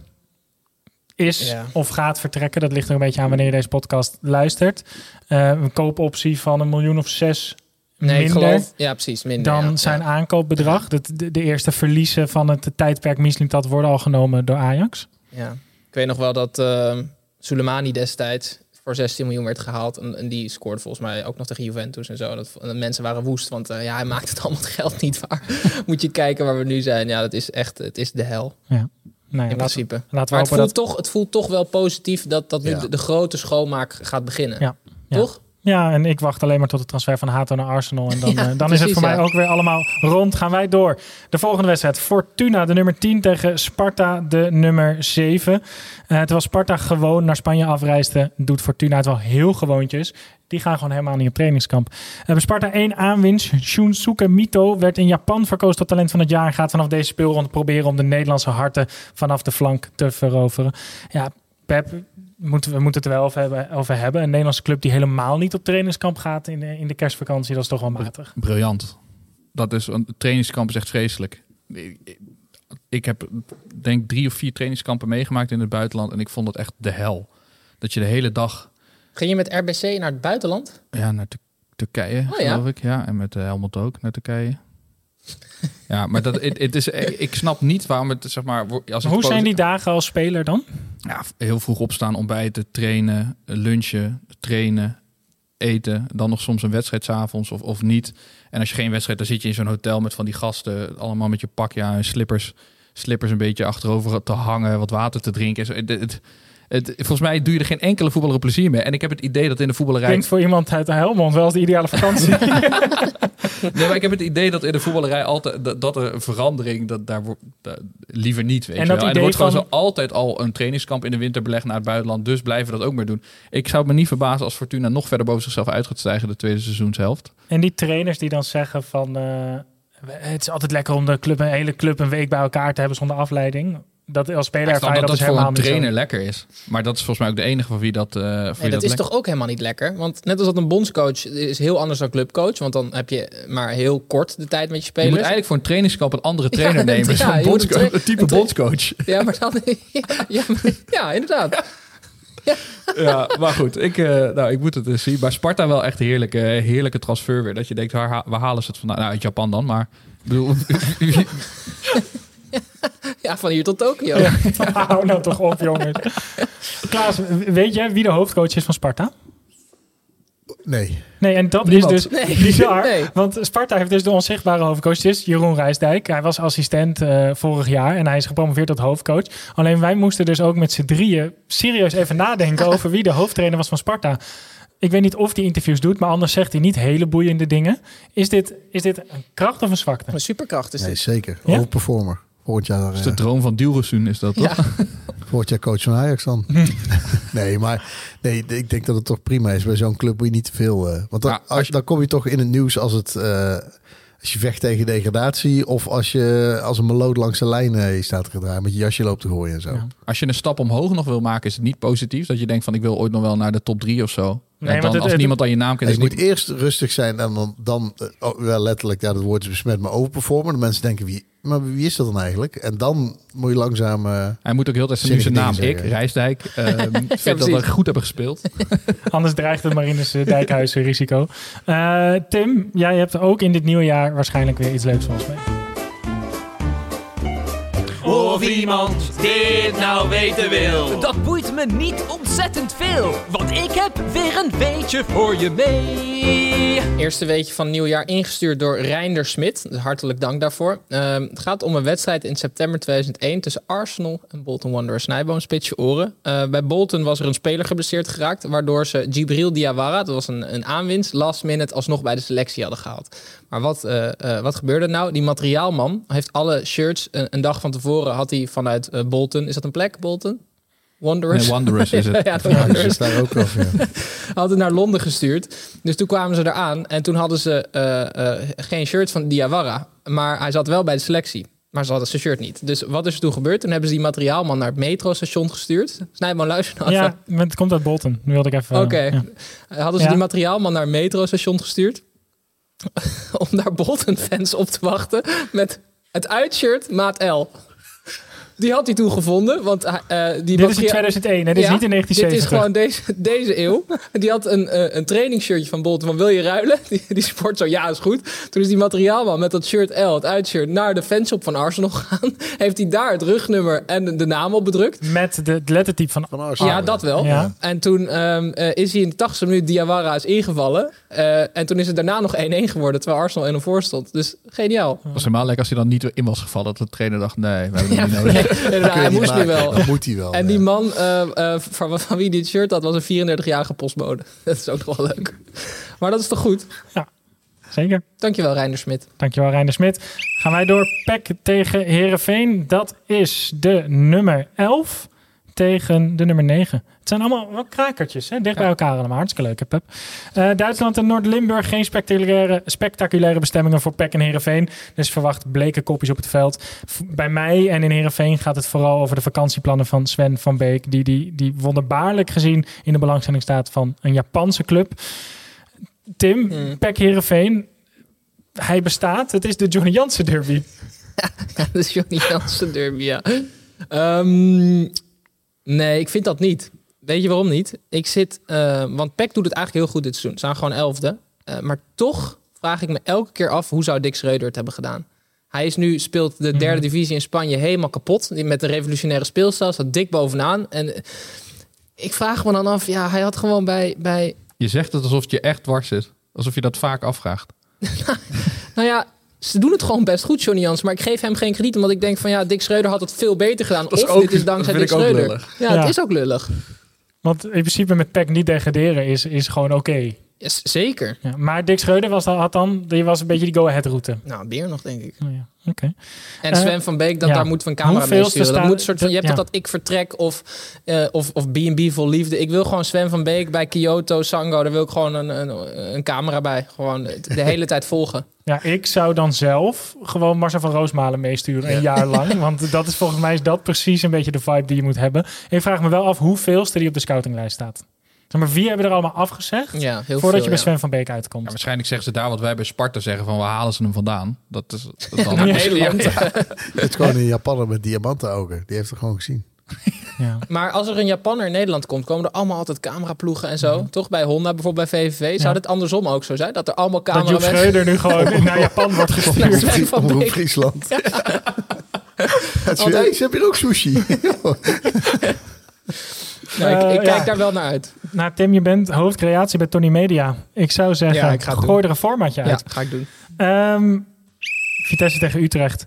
is Ja. of gaat vertrekken. Dat ligt er een beetje aan wanneer je deze podcast luistert. Eh, een koopoptie van een miljoen of zes Nee, ik minder geloof... Ja, precies. Minder, dan ja. zijn Ja. aankoopbedrag. De, de, de eerste verliezen van het tijdperk Mislintat worden al genomen door Ajax. Ja. Ik weet nog wel dat uh, Soleimani destijds voor 16 miljoen werd gehaald. En, en die scoorde volgens mij ook nog tegen Juventus en zo. Dat, en de mensen waren woest, want eh, ja, hij maakt het allemaal het geld niet waar. Moet je kijken waar we nu zijn. Ja, dat is echt, het is de hel. Ja. Ja, in laten, principe. laten we Maar het voelt, dat... toch, het voelt toch wel positief dat, dat nu Ja. de, de grote schoonmaak gaat beginnen. Ja. Ja. Toch? Ja, en ik wacht alleen maar tot de transfer van Hato naar Arsenal. En dan, Ja, eh, dan is het voor mij ook weer allemaal rond. Gaan wij door. De volgende wedstrijd. Fortuna, de nummer 10 tegen Sparta, de nummer 7. Eh terwijl Sparta gewoon naar Spanje afreisde, doet Fortuna het wel heel gewoontjes. Die gaan gewoon helemaal niet op trainingskamp. Bij Sparta 1 aanwinst. Shunsuke Mito werd in Japan verkozen tot talent van het jaar. En gaat vanaf deze speelronde proberen om de Nederlandse harten vanaf de flank te veroveren. Ja, Pep, moeten, we moeten het er wel over hebben, over hebben. Een Nederlandse club die helemaal niet op trainingskamp gaat in de, in de kerstvakantie. Dat is toch wel matig. Briljant. Dat is, een trainingskamp is echt vreselijk. Ik- Ik heb denk drie of vier trainingskampen meegemaakt in het buitenland. En ik vond het echt de hel. Dat je de hele dag Ging je met RBC naar het buitenland? ja, naar Tur- Turkije, Oh, ja. geloof ik. Ja, en met uh, Helmut ook naar Turkije. ja, maar dat, het, het is, ik snap niet waarom het, zeg maar... Als het Hoe zijn die dagen als speler dan? Ja, heel vroeg opstaan, ontbijten, trainen, lunchen, trainen, eten. Dan nog soms een wedstrijd 's avonds of, of niet. En als je geen wedstrijd, dan zit je in zo'n hotel met van die gasten. Allemaal met je pakje en slippers. Slippers een beetje achterover te hangen, wat water te drinken. Het, het- volgens mij doe je er geen enkele voetballer plezier mee. En ik heb het idee dat in de voetballerij... Klinkt voor iemand uit de Helmond wel als de ideale vakantie. Nee, maar ik heb het idee dat in de voetballerij altijd dat, dat er een verandering dat daar wordt liever niet weet En je dat wel. En er wordt gewoon zo altijd al een trainingskamp in de winter belegd naar het buitenland, dus blijven we dat ook meer doen. Ik zou me niet verbazen als Fortuna nog verder boven zichzelf uit gaat stijgen de tweede seizoenshelft. en die trainers die dan zeggen van... eh, het is altijd lekker om de club, een hele club een week bij elkaar te hebben zonder afleiding. Dat als speler ervaar je dat dat, dat dus voor helemaal een zo. trainer lekker is. Maar dat is volgens mij ook de enige van wie dat. eh voor wie Nee, dat dat is lekker- toch ook helemaal niet lekker? Want net als dat een bondscoach is heel anders dan clubcoach. Want dan heb je maar heel kort de tijd met je Je spelers. moet eigenlijk voor een trainingskamp een andere Ja, trainer nemen. ja, je een bondscoach, tra- een type een bondscoach. Ja, maar dan... Ja, ja, maar- ja inderdaad. ja, maar goed. Ik, eh, nou, ik moet het eens zien. Maar Sparta wel echt heerlijke, heerlijke transfer weer. Dat je denkt, waar, waar halen ze het vandaan? Nou, uit Japan dan, maar... Ik bedoel, Ja, van hier tot Tokio. Hou nou toch op, jongens. Klaas, weet jij wie de hoofdcoach is van Sparta? Nee. Nee, en dat Niemand. is dus Nee. bizar. Nee. Want Sparta heeft dus de onzichtbare hoofdcoach. Het is Jeroen Rijsdijk. Hij was assistent eh, vorig jaar en hij is gepromoveerd tot hoofdcoach. Alleen wij moesten dus ook met z'n drieën serieus even nadenken over wie de hoofdtrainer was van Sparta. Ik weet niet of hij interviews doet, maar anders zegt hij niet hele boeiende dingen. Is dit, is dit een kracht of een zwakte? Een superkracht is Nee, dit. zeker. Ja? Overperformer. Volgend jaar, dat is eh, de droom van Dilrosun, is dat toch? Ja. volgend jaar coach van Ajax dan. nee, maar nee, ik denk dat het toch prima is. Bij zo'n club moet je niet te veel... eh, want dan, Ja, als je- dan kom je toch in het nieuws als het... eh, als je vecht tegen degradatie of als je als een meloot langs de lijn eh, staat te draaien met je jasje loopt te gooien en zo. Ja. Als je een stap omhoog nog wil maken, is het niet positief. Dat je denkt van, ik wil ooit nog wel naar de top drie of zo. Nee, en want dan, het- als het- niemand aan je naam kent, je is moet het eerst rustig zijn en dan, dan eh, oh, wel letterlijk, ja, dat woord is besmet, maar overperformen. De mensen denken, wie, maar wie is dat dan eigenlijk? En dan moet je langzaam... eh, Hij moet ook heel tijd zijn, naam, ik. Rijsdijk. ehm vind dat we goed hebben gespeeld. Anders dreigt het Marinus eh, Dijkhuizen risico. Eh, Tim, jij hebt ook in dit nieuwe jaar waarschijnlijk weer iets leuks voor ons mee. Iemand dit nou weten wil. Dat boeit me niet ontzettend veel, want ik heb weer een weetje voor je mee. Eerste weetje van nieuwjaar ingestuurd door Reinder Smit. Dus hartelijk dank daarvoor. Ehm, het gaat om een wedstrijd in september 2001 tussen Arsenal en Bolton Wanderers. Snijboom, spits je oren. Eh, bij Bolton was er een speler geblesseerd geraakt, waardoor ze Gibril Diawara, dat was een, een aanwinst, last minute alsnog bij de selectie hadden gehaald. Maar wat, eh, eh, wat gebeurde nou? Die materiaalman heeft alle shirts een, een dag van tevoren had hij vanuit eh, Bolton. Is dat een plek, Bolton? Wanderers. Nee, Wanderers is het. ja, Wanderers daar ook wel voor. had het naar Londen gestuurd. Dus toen kwamen ze eraan en toen hadden ze eh, eh, geen shirt van Diawara. Maar hij zat wel bij de selectie. Maar ze hadden zijn shirt niet. Dus wat is er toen gebeurd? Toen hebben ze die materiaalman naar het metrostation gestuurd. Snijman, luister nou even. Ja, het komt uit Bolton. Nu wilde ik even... Oké. ja. Hadden ze Ja. die materiaalman naar het metrostation gestuurd. om daar Bolton-fans op te wachten. Met het uitshirt maat L. Die had hij toen gevonden. Want eh, die Dit is in materia- 2001, hè? Dit is niet in Dit is 1970. gewoon deze, deze eeuw. Die had een, eh, een trainingsshirtje van Bolton van wil je ruilen? Die, die sport zo, ja is goed. Toen is die materiaalman met dat shirt L, het uitshirt, naar de fanshop van Arsenal gegaan. Heeft hij daar het rugnummer en de naam op bedrukt. Met de, het lettertype van... Van Arsenal. Ja, dat wel. Ja. En toen ehm, eh, is hij in de 80ste minuut Diawara is ingevallen. Eh, en toen is het daarna nog 1-1 geworden, terwijl Arsenal 1-0 voor stond. Dus geniaal. Het was helemaal lekker als hij dan niet in was gevallen. Dat de trainer dacht, nee, we hebben hem niet nodig. Hij moest nu maken. wel. Dat moet hij wel. En ja. die man eh, eh, van, van wie die het shirt had, was een 34-jarige postbode. Dat is ook nog wel leuk. Maar dat is toch goed? Zeker. Dankjewel, Reiner Smit. Dankjewel, Reiner Smit. Gaan wij door PEC tegen Herenveen. Dat is de nummer 11 tegen de nummer 9. Het zijn allemaal wel krakertjes, hè? dicht bij elkaar allemaal. Hartstikke leuk, Pep. Eh, Duitsland en Noord-Limburg, geen spectaculaire, spectaculaire bestemmingen voor PEC en Herenveen. Dus verwacht bleke kopjes op het veld. Bij mij en in Herenveen gaat het vooral over de vakantieplannen van Sven van Beek. Die, die, die wonderbaarlijk gezien in de belangstelling staat van een Japanse club. Tim, Mm. PEC Herenveen, hij bestaat. Het is de Johnny Jansen derby. Ja, is Johnny Jansen derby, ja. Ehm, nee, ik vind dat niet. Weet je waarom niet? Ik zit... eh, want PEC doet het eigenlijk heel goed dit seizoen. Ze zijn gewoon elfde. Eh, maar toch vraag ik me elke keer af... hoe zou Dick Schreuder het hebben gedaan? Hij is nu, speelt de derde divisie in Spanje helemaal kapot. Met de revolutionaire speelstijl staat dik bovenaan. En eh, ik vraag me dan af... Ja, hij had gewoon bij... bij Je zegt het alsof het je echt dwars zit. Alsof je dat vaak afvraagt. Nou ja, ze doen het gewoon best goed, Johnny Jans. Maar ik geef hem geen krediet, omdat ik denk van ja, Dick Schreuder had het veel beter gedaan. Dat is of ook- dit is dankzij Dick Schreuder. Ja, Ja. het is ook lullig. Want in principe met PEC niet degraderen is, is gewoon oké. Zeker. Ja, maar Dick Schreuder was dan, had dan, die was een beetje die go-ahead route. Nou, meer nog, denk ik. Oh, ja. Oké. En Eh, Sven van Beek, dat, ja. daar moeten we een camera mee sturen. Dat moet soort van, je hebt ja. dat ik vertrek of, eh, of, of B&B vol liefde. Ik wil gewoon Sven van Beek bij Kyoto, Sango. Daar wil ik gewoon een, een, een camera bij. Gewoon de hele tijd volgen. Ja, ik zou dan zelf gewoon Marcel van Roosmalen meesturen een jaar lang. Want dat is volgens mij is dat precies een beetje de vibe die je moet hebben. Ik vraag me wel af hoeveelste die op de scoutinglijst staat. Zeg maar, wie hebben er allemaal afgezegd Ja, heel voordat veel, je bij ja. Sven van Beek uitkomt? Ja, waarschijnlijk zeggen ze daar wat wij bij Sparta zeggen van waar halen ze hem vandaan. Dat is dat dan Ja, Nederland. ja, Het is gewoon een Japaner met diamanten ogen. Die heeft er gewoon gezien. Ja. Maar als er een Japanner in Nederland komt, komen er allemaal altijd cameraploegen en zo. Toch bij Honda, bijvoorbeeld bij VVV. Zou Ja. dit andersom ook zo zijn? Dat er allemaal Dat Joep cameramensen... Schreuder nu gewoon naar Japan wordt gestuurd. Omroep. Friesland. Het is hey, ze hebben hier ook sushi. Nou, ik, ik Eh, kijk ja. daar wel naar uit. Nou, Tim, je bent hoofdcreatie bij Tony Media. Ik zou zeggen, Ja, ik gooi er een formatje Ja, uit. ga ik doen. Ehm, Vitesse tegen Utrecht.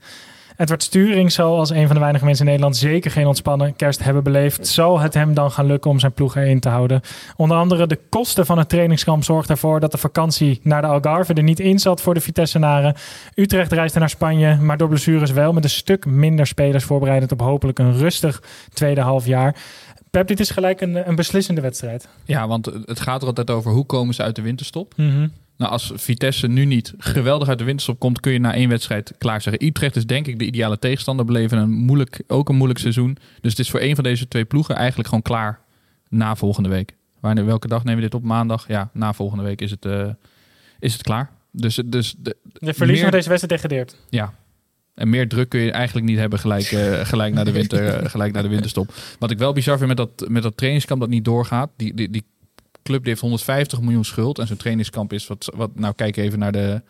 Edward Sturing zal als een van de weinige mensen in Nederland zeker geen ontspannen kerst hebben beleefd. Zal het hem dan gaan lukken om zijn ploeg erin te houden? Onder andere de kosten van het trainingskamp zorgt ervoor dat de vakantie naar de Algarve er niet in zat voor de Vitessenaren. Utrecht reisde naar Spanje, maar door blessures wel met een stuk minder spelers voorbereidend op hopelijk een rustig tweede halfjaar. Pep, dit is gelijk een, een beslissende wedstrijd. Ja, want het gaat er altijd over hoe komen ze uit de winterstop. Mhm. Nou, als Vitesse nu niet geweldig uit de winterstop komt, kun je na één wedstrijd klaar zeggen. Utrecht is denk ik de ideale tegenstander. Beleven een moeilijk, ook een moeilijk seizoen. Dus het is voor een van deze twee ploegen eigenlijk gewoon klaar na volgende week. Wanneer, welke dag nemen we dit op? Maandag? Ja, na volgende week is het, eh, is het klaar. Dus, dus de, De verlies meer- van deze wedstrijd degradeert. Ja. En meer druk kun je eigenlijk niet hebben gelijk, eh, gelijk, naar, de winter, eh, gelijk naar de winterstop. Wat ik wel bizar vind met dat, met dat trainingskamp dat niet doorgaat. Die, die, die club heeft 150 miljoen schuld. En zo'n trainingskamp is wat, wat nou kijk even naar de,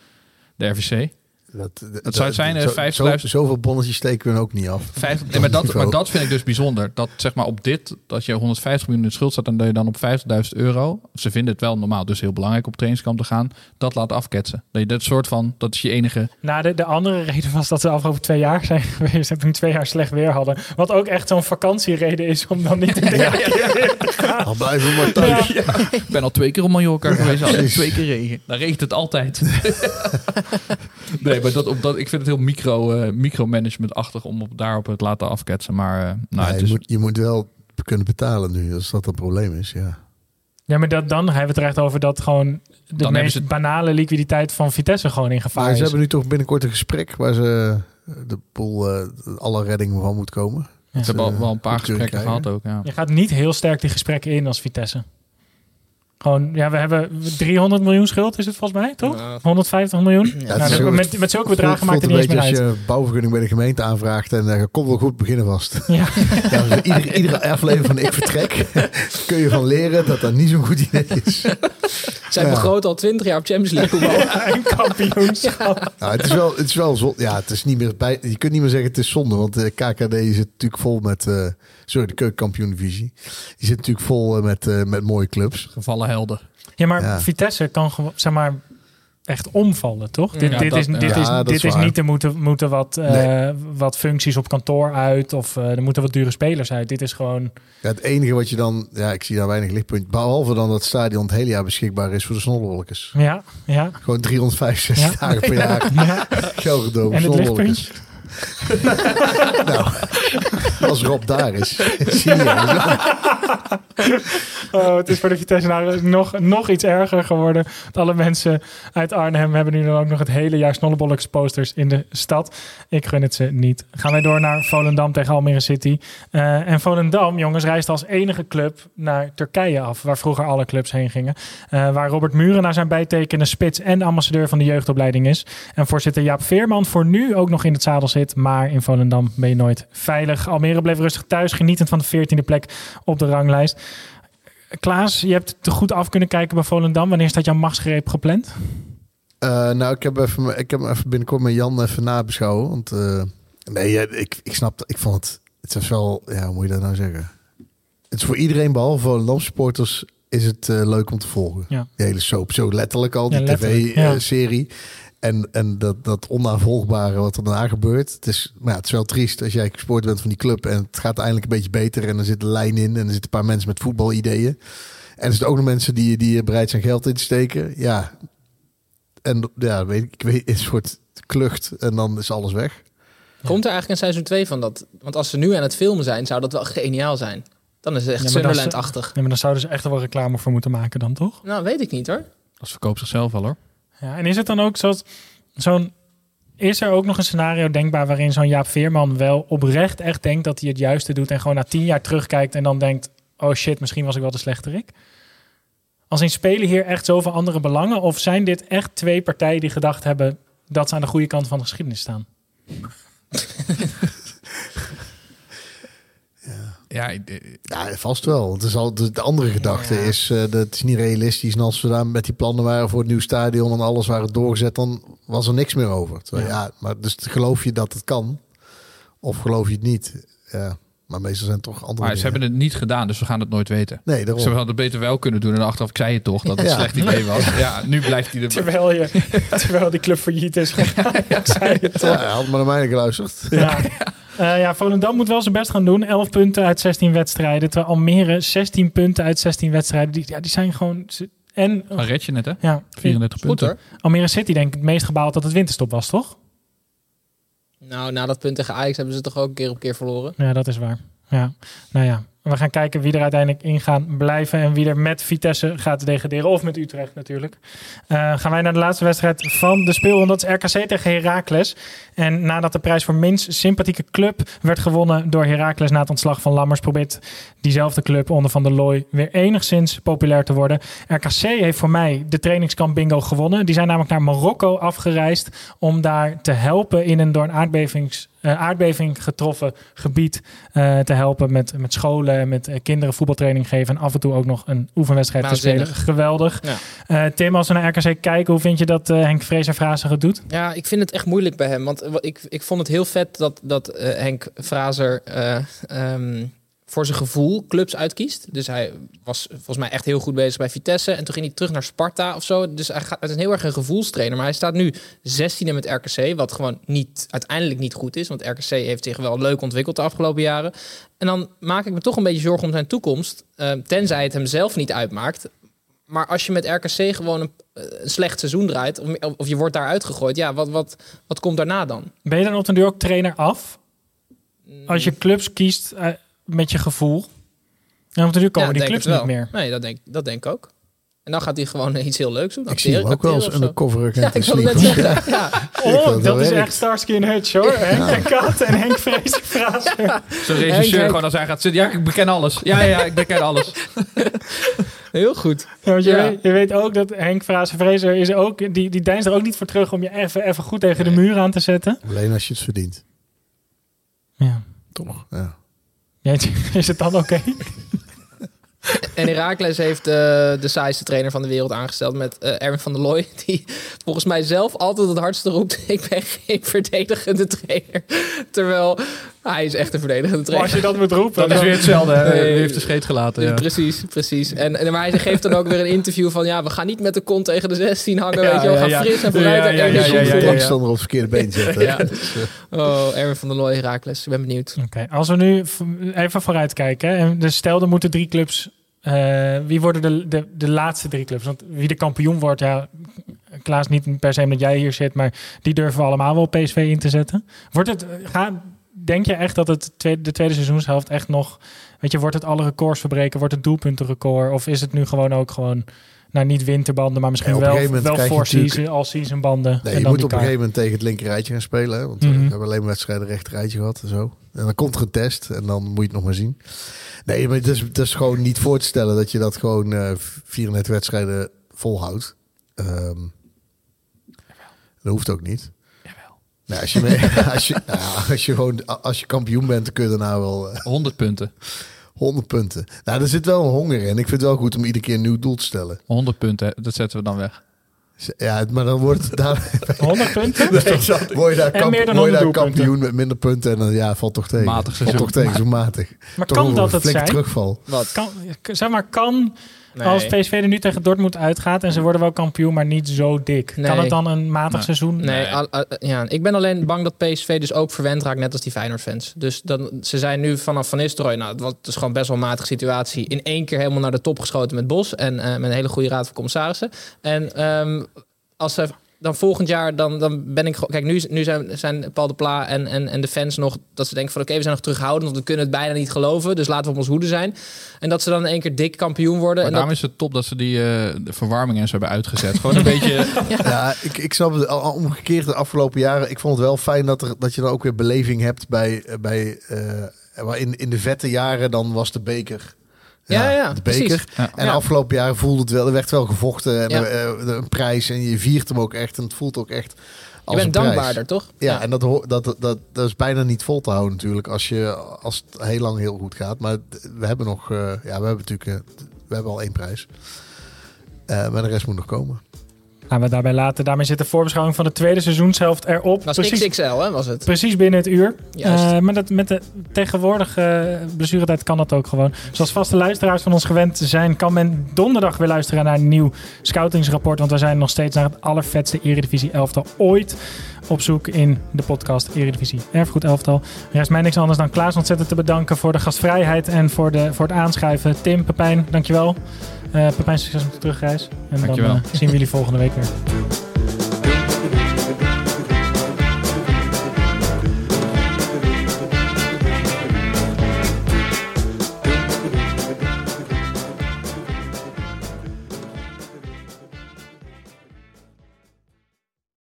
de RVC. Dat, Dat zou het zijn, eh, zo- 50.000 zo- Zoveel bonnetjes steken we ook niet af. Nee, maar, dat, maar dat vind ik dus bijzonder. Dat zeg maar op dit, dat je 150 miljoen in de schuld staat, dan dat je dan op 50.000 euro. Ze vinden het wel normaal, dus heel belangrijk op trainingskamp te gaan. Dat laat afketsen. Dat je dat soort van, dat is je enige. Nou, de, de andere reden was dat ze de afgelopen twee jaar zijn geweest en toen twee jaar slecht weer hadden. Wat ook echt zo'n vakantiereden is om dan niet te gaan. Al blijven maar thuis. Ik ben al twee keer op Mallorca geweest, al twee keer regen. Dan regent het altijd. nee, maar dat, op dat, ik vind het heel micro, eh, micromanagement-achtig om op, daarop het laten afketsen. Maar eh, nou, je, is, moet, je moet wel kunnen betalen nu, als dat het probleem is. Ja. Ja, maar dat, dan hebben we het er echt over dat gewoon de meest ze banale liquiditeit van Vitesse gewoon in gevaar Maar ze is. hebben nu toch binnenkort een gesprek waar ze eh, de pool eh, alle redding van moet komen. ze hebben al wel een paar gesprekken krijgen. gehad ook. Ja. Je gaat niet heel sterk die gesprekken in als Vitesse. Gewoon, ja, we hebben 300 miljoen schuld, is het volgens mij, toch? Ja. 150 miljoen. Ja, het Nou, zo- met, met zulke bedragen Voelt- maakt het niet eens een meer beetje uit. als je een bouwvergunning bij de gemeente aanvraagt en uh, kom wel goed beginnen vast. Ja. Ja, dus iedere, iedere aflevering van Ik Vertrek kun je van leren dat dat niet zo'n goed idee is. Zij Ja. begroten al 20 jaar op Champions League voetbal. een kampioenschap. Nou, het is wel, het is wel zonde. Ja, het is niet meer bij. Je kunt niet meer zeggen het is zonde, want de KKD zit natuurlijk vol met. eh, sorry, de keukenkampioen divisie. Die zit natuurlijk vol eh, met, eh, met mooie clubs. Gevallen helden. Ja, maar Ja. Vitesse kan gewoon, zeg maar, echt omvallen, toch? Dit, Ja, dit, dat- is, dit, ja, is, dit is niet, er moeten, moeten wat, eh, Nee. wat functies op kantoor uit of eh, er moeten wat dure spelers uit. Dit is gewoon... Ja, het enige wat je dan. Ja, ik zie daar weinig lichtpunt. Behalve dan dat het stadion het hele jaar beschikbaar is voor de snollebolletjes. Ja, ja. Gewoon 365 Ja. dagen per jaar. ja. Gelderdoom, En het snollebolletjes. nou, als Rob daar is, zie je. Oh, het is voor de Vitesse nog, nog iets erger geworden. Alle mensen uit Arnhem hebben nu dan ook nog het hele jaar Snollebolleks posters in de stad. Ik gun het ze niet. Gaan wij door naar Volendam tegen Almere City. Eh, en Volendam, jongens, reist als enige club naar Turkije af. Waar vroeger alle clubs heen gingen. Eh, waar Robert Muren naar zijn bijtekende spits en ambassadeur van de jeugdopleiding is. En voorzitter Jaap Veerman voor nu ook nog in het zadel zit. Maar in Volendam ben je nooit veilig. Almere bleef rustig thuis, genietend van de 14e plek op de ranglijst. Klaas, je hebt te goed af kunnen kijken bij Volendam. Wanneer staat jouw machtsgreep gepland? Eh, nou, ik heb, even, ik heb even binnenkort met Jan even nabeschouwen. Want eh, nee, ik, ik snap Ik vond het. Het is wel. Ja, hoe moet je dat nou zeggen? Het is voor iedereen, behalve voor supporters is het eh, leuk om te volgen. Ja. Die hele soap, zo letterlijk al, die Ja, ja. En, en dat, dat onnavolgbare wat er daarna gebeurt. Het is, maar ja, het is wel triest als jij gesport bent van die club. En het gaat eindelijk een beetje beter. En er zit een lijn in. En er zitten een paar mensen met voetbalideeën. En er zijn ook nog mensen die, die bereid zijn geld in te steken. Ja. En ja, weet ik, ik weet, een soort klucht en dan is alles weg. Komt er eigenlijk een seizoen 2 van dat? Want als ze nu aan het filmen zijn, zou dat wel geniaal zijn. Dan is het echt Ja, maar dan- Sunderland-achtig. Ja, maar dan zouden ze echt er wel reclame voor moeten maken dan, toch? Nou, weet ik niet hoor. Dat verkoopt zichzelf wel hoor. Ja, en is het dan ook zoals zo'n. Is er ook nog een scenario denkbaar waarin zo'n Jaap Veerman wel oprecht echt denkt dat hij het juiste doet en gewoon na tien jaar terugkijkt en dan denkt: oh shit, misschien was ik wel de slechterik? Als in spelen hier echt zoveel andere belangen? Of zijn dit echt twee partijen die gedacht hebben dat ze aan de goede kant van de geschiedenis staan? Ja, ik- Ja, vast wel. Het is al, de, de andere gedachte is eh, dat het is niet realistisch. En als we daar met die plannen waren voor het nieuw stadion en alles waren doorgezet, dan was er niks meer over. Terwijl, ja. maar dus geloof je dat het kan? Of geloof je het niet? Ja, maar meestal zijn het toch andere maar ze hebben het niet gedaan, dus we gaan het nooit weten. Nee, daarom. Ze hadden het beter wel kunnen doen en achteraf, ik zei het toch, dat het Ja. een slecht idee was. Ja, nu blijft hij er. Terwijl, je, terwijl die club failliet is gegaan. Ik zei het toch. Ja, hij had maar naar mij geluisterd. Ja. Eh, ja, Volendam moet wel zijn best gaan doen. 11 punten uit 16 wedstrijden. Terwijl Almere 16 punten uit 16 wedstrijden. Die, ja, die zijn gewoon... En, Dan red je net, hè? ja, 34 Goed punten. hoor. Almere City denk ik het meest gebaald dat het winterstop was, toch? Nou, na dat punt tegen Ajax hebben ze toch ook keer op keer verloren. Ja, dat is waar. Ja, nou ja. We gaan kijken wie er uiteindelijk in gaan blijven en wie er met Vitesse gaat degraderen. Of met Utrecht natuurlijk. Eh, gaan wij naar de laatste wedstrijd van de speelronde. Dat is RKC tegen Heracles. En nadat de prijs voor minst sympathieke club werd gewonnen door Heracles na het ontslag van Lammers, probeert diezelfde club onder Van der Looy weer enigszins populair te worden. RKC heeft voor mij de trainingskamp bingo gewonnen. Die zijn namelijk naar Marokko afgereisd om daar te helpen in een door een aardbevings, aardbeving getroffen gebied eh, te helpen met, met scholen en met eh, kinderen voetbaltraining geven en af en toe ook nog een oefenwedstrijd te spelen. Geweldig. Ja. Eh, Tim, als we naar RKC kijken, hoe vind je dat eh, Henk Vrezer Fraser het doet? Ja, ik vind het echt moeilijk bij hem. Want ik, ik vond het heel vet dat, dat eh, Henk Fraser eh, ehm, voor zijn gevoel clubs uitkiest. Dus hij was volgens mij echt heel goed bezig bij Vitesse. En toen ging hij terug naar Sparta of zo. Dus hij gaat, het is heel erg een gevoelstrainer. Maar hij staat nu 16e met RKC. Wat gewoon niet, uiteindelijk niet goed is. Want RKC heeft zich wel leuk ontwikkeld de afgelopen jaren. En dan maak ik me toch een beetje zorgen om zijn toekomst. eh, tenzij het hem zelf niet uitmaakt. Maar als je met RKC gewoon een, eh, een slecht seizoen draait, of, of je wordt daar uitgegooid, ja, wat, wat, wat komt daarna dan? Ben je dan op den duur ook trainer af? Als Mm. je clubs kiest eh, met je gevoel. En op den duur komen Ja, die clubs niet meer. Nee, dat denk, dat denk ik ook. En dan gaat hij gewoon iets heel leuks doen. Ik zie hem ook wel eens undercover Ja, agent ik in wilde net zeggen. Ja. Oh, dat dat is echt Starsky en Hutch hoor. Henk en Kat en Henk Vrezer Fraser. Zo'n regisseur Henk- gewoon als hij gaat zitten. Ja, ik beken alles. Ja, ja, ik beken alles. Heel goed. Ja, want je, Ja. weet, je weet ook dat Henk Fraser Fraser is ook, die, die deinst er ook niet voor terug om je even, even goed tegen de muur aan te zetten. Alleen als je het verdient. Ja. Toch? Ja. Is het dan oké? En Herakles heeft eh, de saaiste trainer van de wereld aangesteld met eh, Erwin van der Looy. Die volgens mij zelf altijd het hardste roept. Ik ben geen verdedigende trainer. Terwijl hij is echt een verdedigende Maar als je dat moet roepen. Dat is dan- weer hetzelfde. Hè? Nee. Wie heeft de scheet gelaten? Ja. Precies, precies. En, en maar hij geeft dan ook weer een interview van... ja, we gaan niet met de kont tegen de 16 hangen, Ja, weet je wel. We ja, gaan ja. fris en vooruit. Ja, en ja, ja, ja. Tegenstander op het verkeerde been zetten. Ja. Eh, Oh, Erwin van der Looy, Herakles. Ik ben benieuwd. Oké, als we nu even vooruit kijken. hè, En dus stel, er moeten drie clubs. eh, wie worden de, de, de laatste drie clubs? Want wie de kampioen wordt, ja, Klaas, niet per se omdat jij hier zit, maar die durven we allemaal wel PSV in te zetten. Wordt het, ga, denk je echt dat het tweede, de tweede seizoenshelft echt nog, weet je, wordt het alle records verbreken? Wordt het doelpuntenrecord? Of is het nu gewoon ook gewoon, nou niet winterbanden, maar misschien Ja, op een wel, gegeven moment wel voor natuurlijk- season, banden? Nee, en je dan moet op een gegeven moment tegen het linker rijtje gaan spelen. Hè? Want eh, Mhm. we hebben alleen maar wedstrijden rechter rijtje gehad en zo. En dan komt er een test en dan moet je het nog maar zien. Nee, maar het is, het is gewoon niet voor te stellen dat je dat gewoon eh 34 wedstrijden volhoudt. Ehm dat hoeft ook niet. Nee, als je, mee, als, je, nou als je gewoon als je kampioen bent, dan kun je daarna wel eh, 100 punten. 100 punten. Nou, er zit wel een honger in. Ik vind het wel goed om iedere keer een nieuw doel te stellen. 100 punten, dat zetten we dan weg. Ja, maar dan wordt het daar. 100 punten? word je daar, En kamp- meer dan word je 100 daar doelpunten. kampioen met minder punten en dan ja, valt toch tegen. Matig valt toch tegen, zo matig. Maar Toch kan dat het zijn? terugval. Wat? Kan, zeg maar, kan Nee. Als PSV er nu tegen Dortmund uitgaat en ze worden wel kampioen, maar niet zo dik. Nee. Kan het dan een matig Nee. seizoen? Nee, al- al- ja, ik ben alleen bang dat PSV dus ook verwend raakt, net als die Feyenoord-fans. Dus dan, ze zijn nu vanaf Van Nistelrooy, nou, het was dus gewoon best wel een matige situatie, in één keer helemaal naar de top geschoten met Bos en eh, met een hele goede raad van commissarissen. En ehm, als ze dan volgend jaar, dan, dan ben ik gewoon... Kijk, nu, nu zijn, zijn Paul de Pla en, en, en de fans nog... dat ze denken van oké, we zijn nog terughoudend... want we kunnen het bijna niet geloven, dus laten we op ons hoede zijn. En dat ze dan in één keer dik kampioen worden. Maar en daarom dat, is het top dat ze die eh, de verwarming en zo hebben uitgezet. Gewoon een beetje... Ja, ik, ik snap het al- al omgekeerd de afgelopen jaren. Ik vond het wel fijn dat, er, dat je dan ook weer beleving hebt bij... eh, bij eh, maar in, in de vette jaren dan was de beker... Ja, ja, de precies. beker. Ja. En Ja. afgelopen jaren voelde het wel, er werd wel gevochten en eh, een prijs en je viert hem ook echt en het voelt ook echt je als bent een prijs. dankbaarder, toch? Ja, en dat, dat, dat, dat is bijna niet vol te houden natuurlijk als, je, als het heel lang heel goed gaat. Maar we hebben nog, eh, ja, we hebben natuurlijk, eh, we hebben al één prijs. Maar de rest moet nog komen. Gaan we daarbij laten. Daarmee zit de voorbeschouwing van de tweede seizoenshelft erop. Was Precies, XXL, hè, was het? precies binnen het uur. Eh, maar dat, met de tegenwoordige blessuretijd kan dat ook gewoon. Zoals vaste luisteraars van ons gewend zijn, kan men donderdag weer luisteren naar een nieuw scoutingsrapport. Want we zijn nog steeds naar het allervetste Eredivisie elftal ooit op zoek in de podcast Eredivisie Erfgoed Elftal. Er rest mij niks anders dan Klaas ontzettend te bedanken voor de gastvrijheid en voor, de, voor het aanschuiven. Tim, Pepijn, dankjewel. Eh Pepijn, succes met de terugreis. En Dankjewel. dan eh, zien we jullie volgende week weer.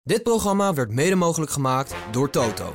Dit programma werd mede mogelijk gemaakt door Toto.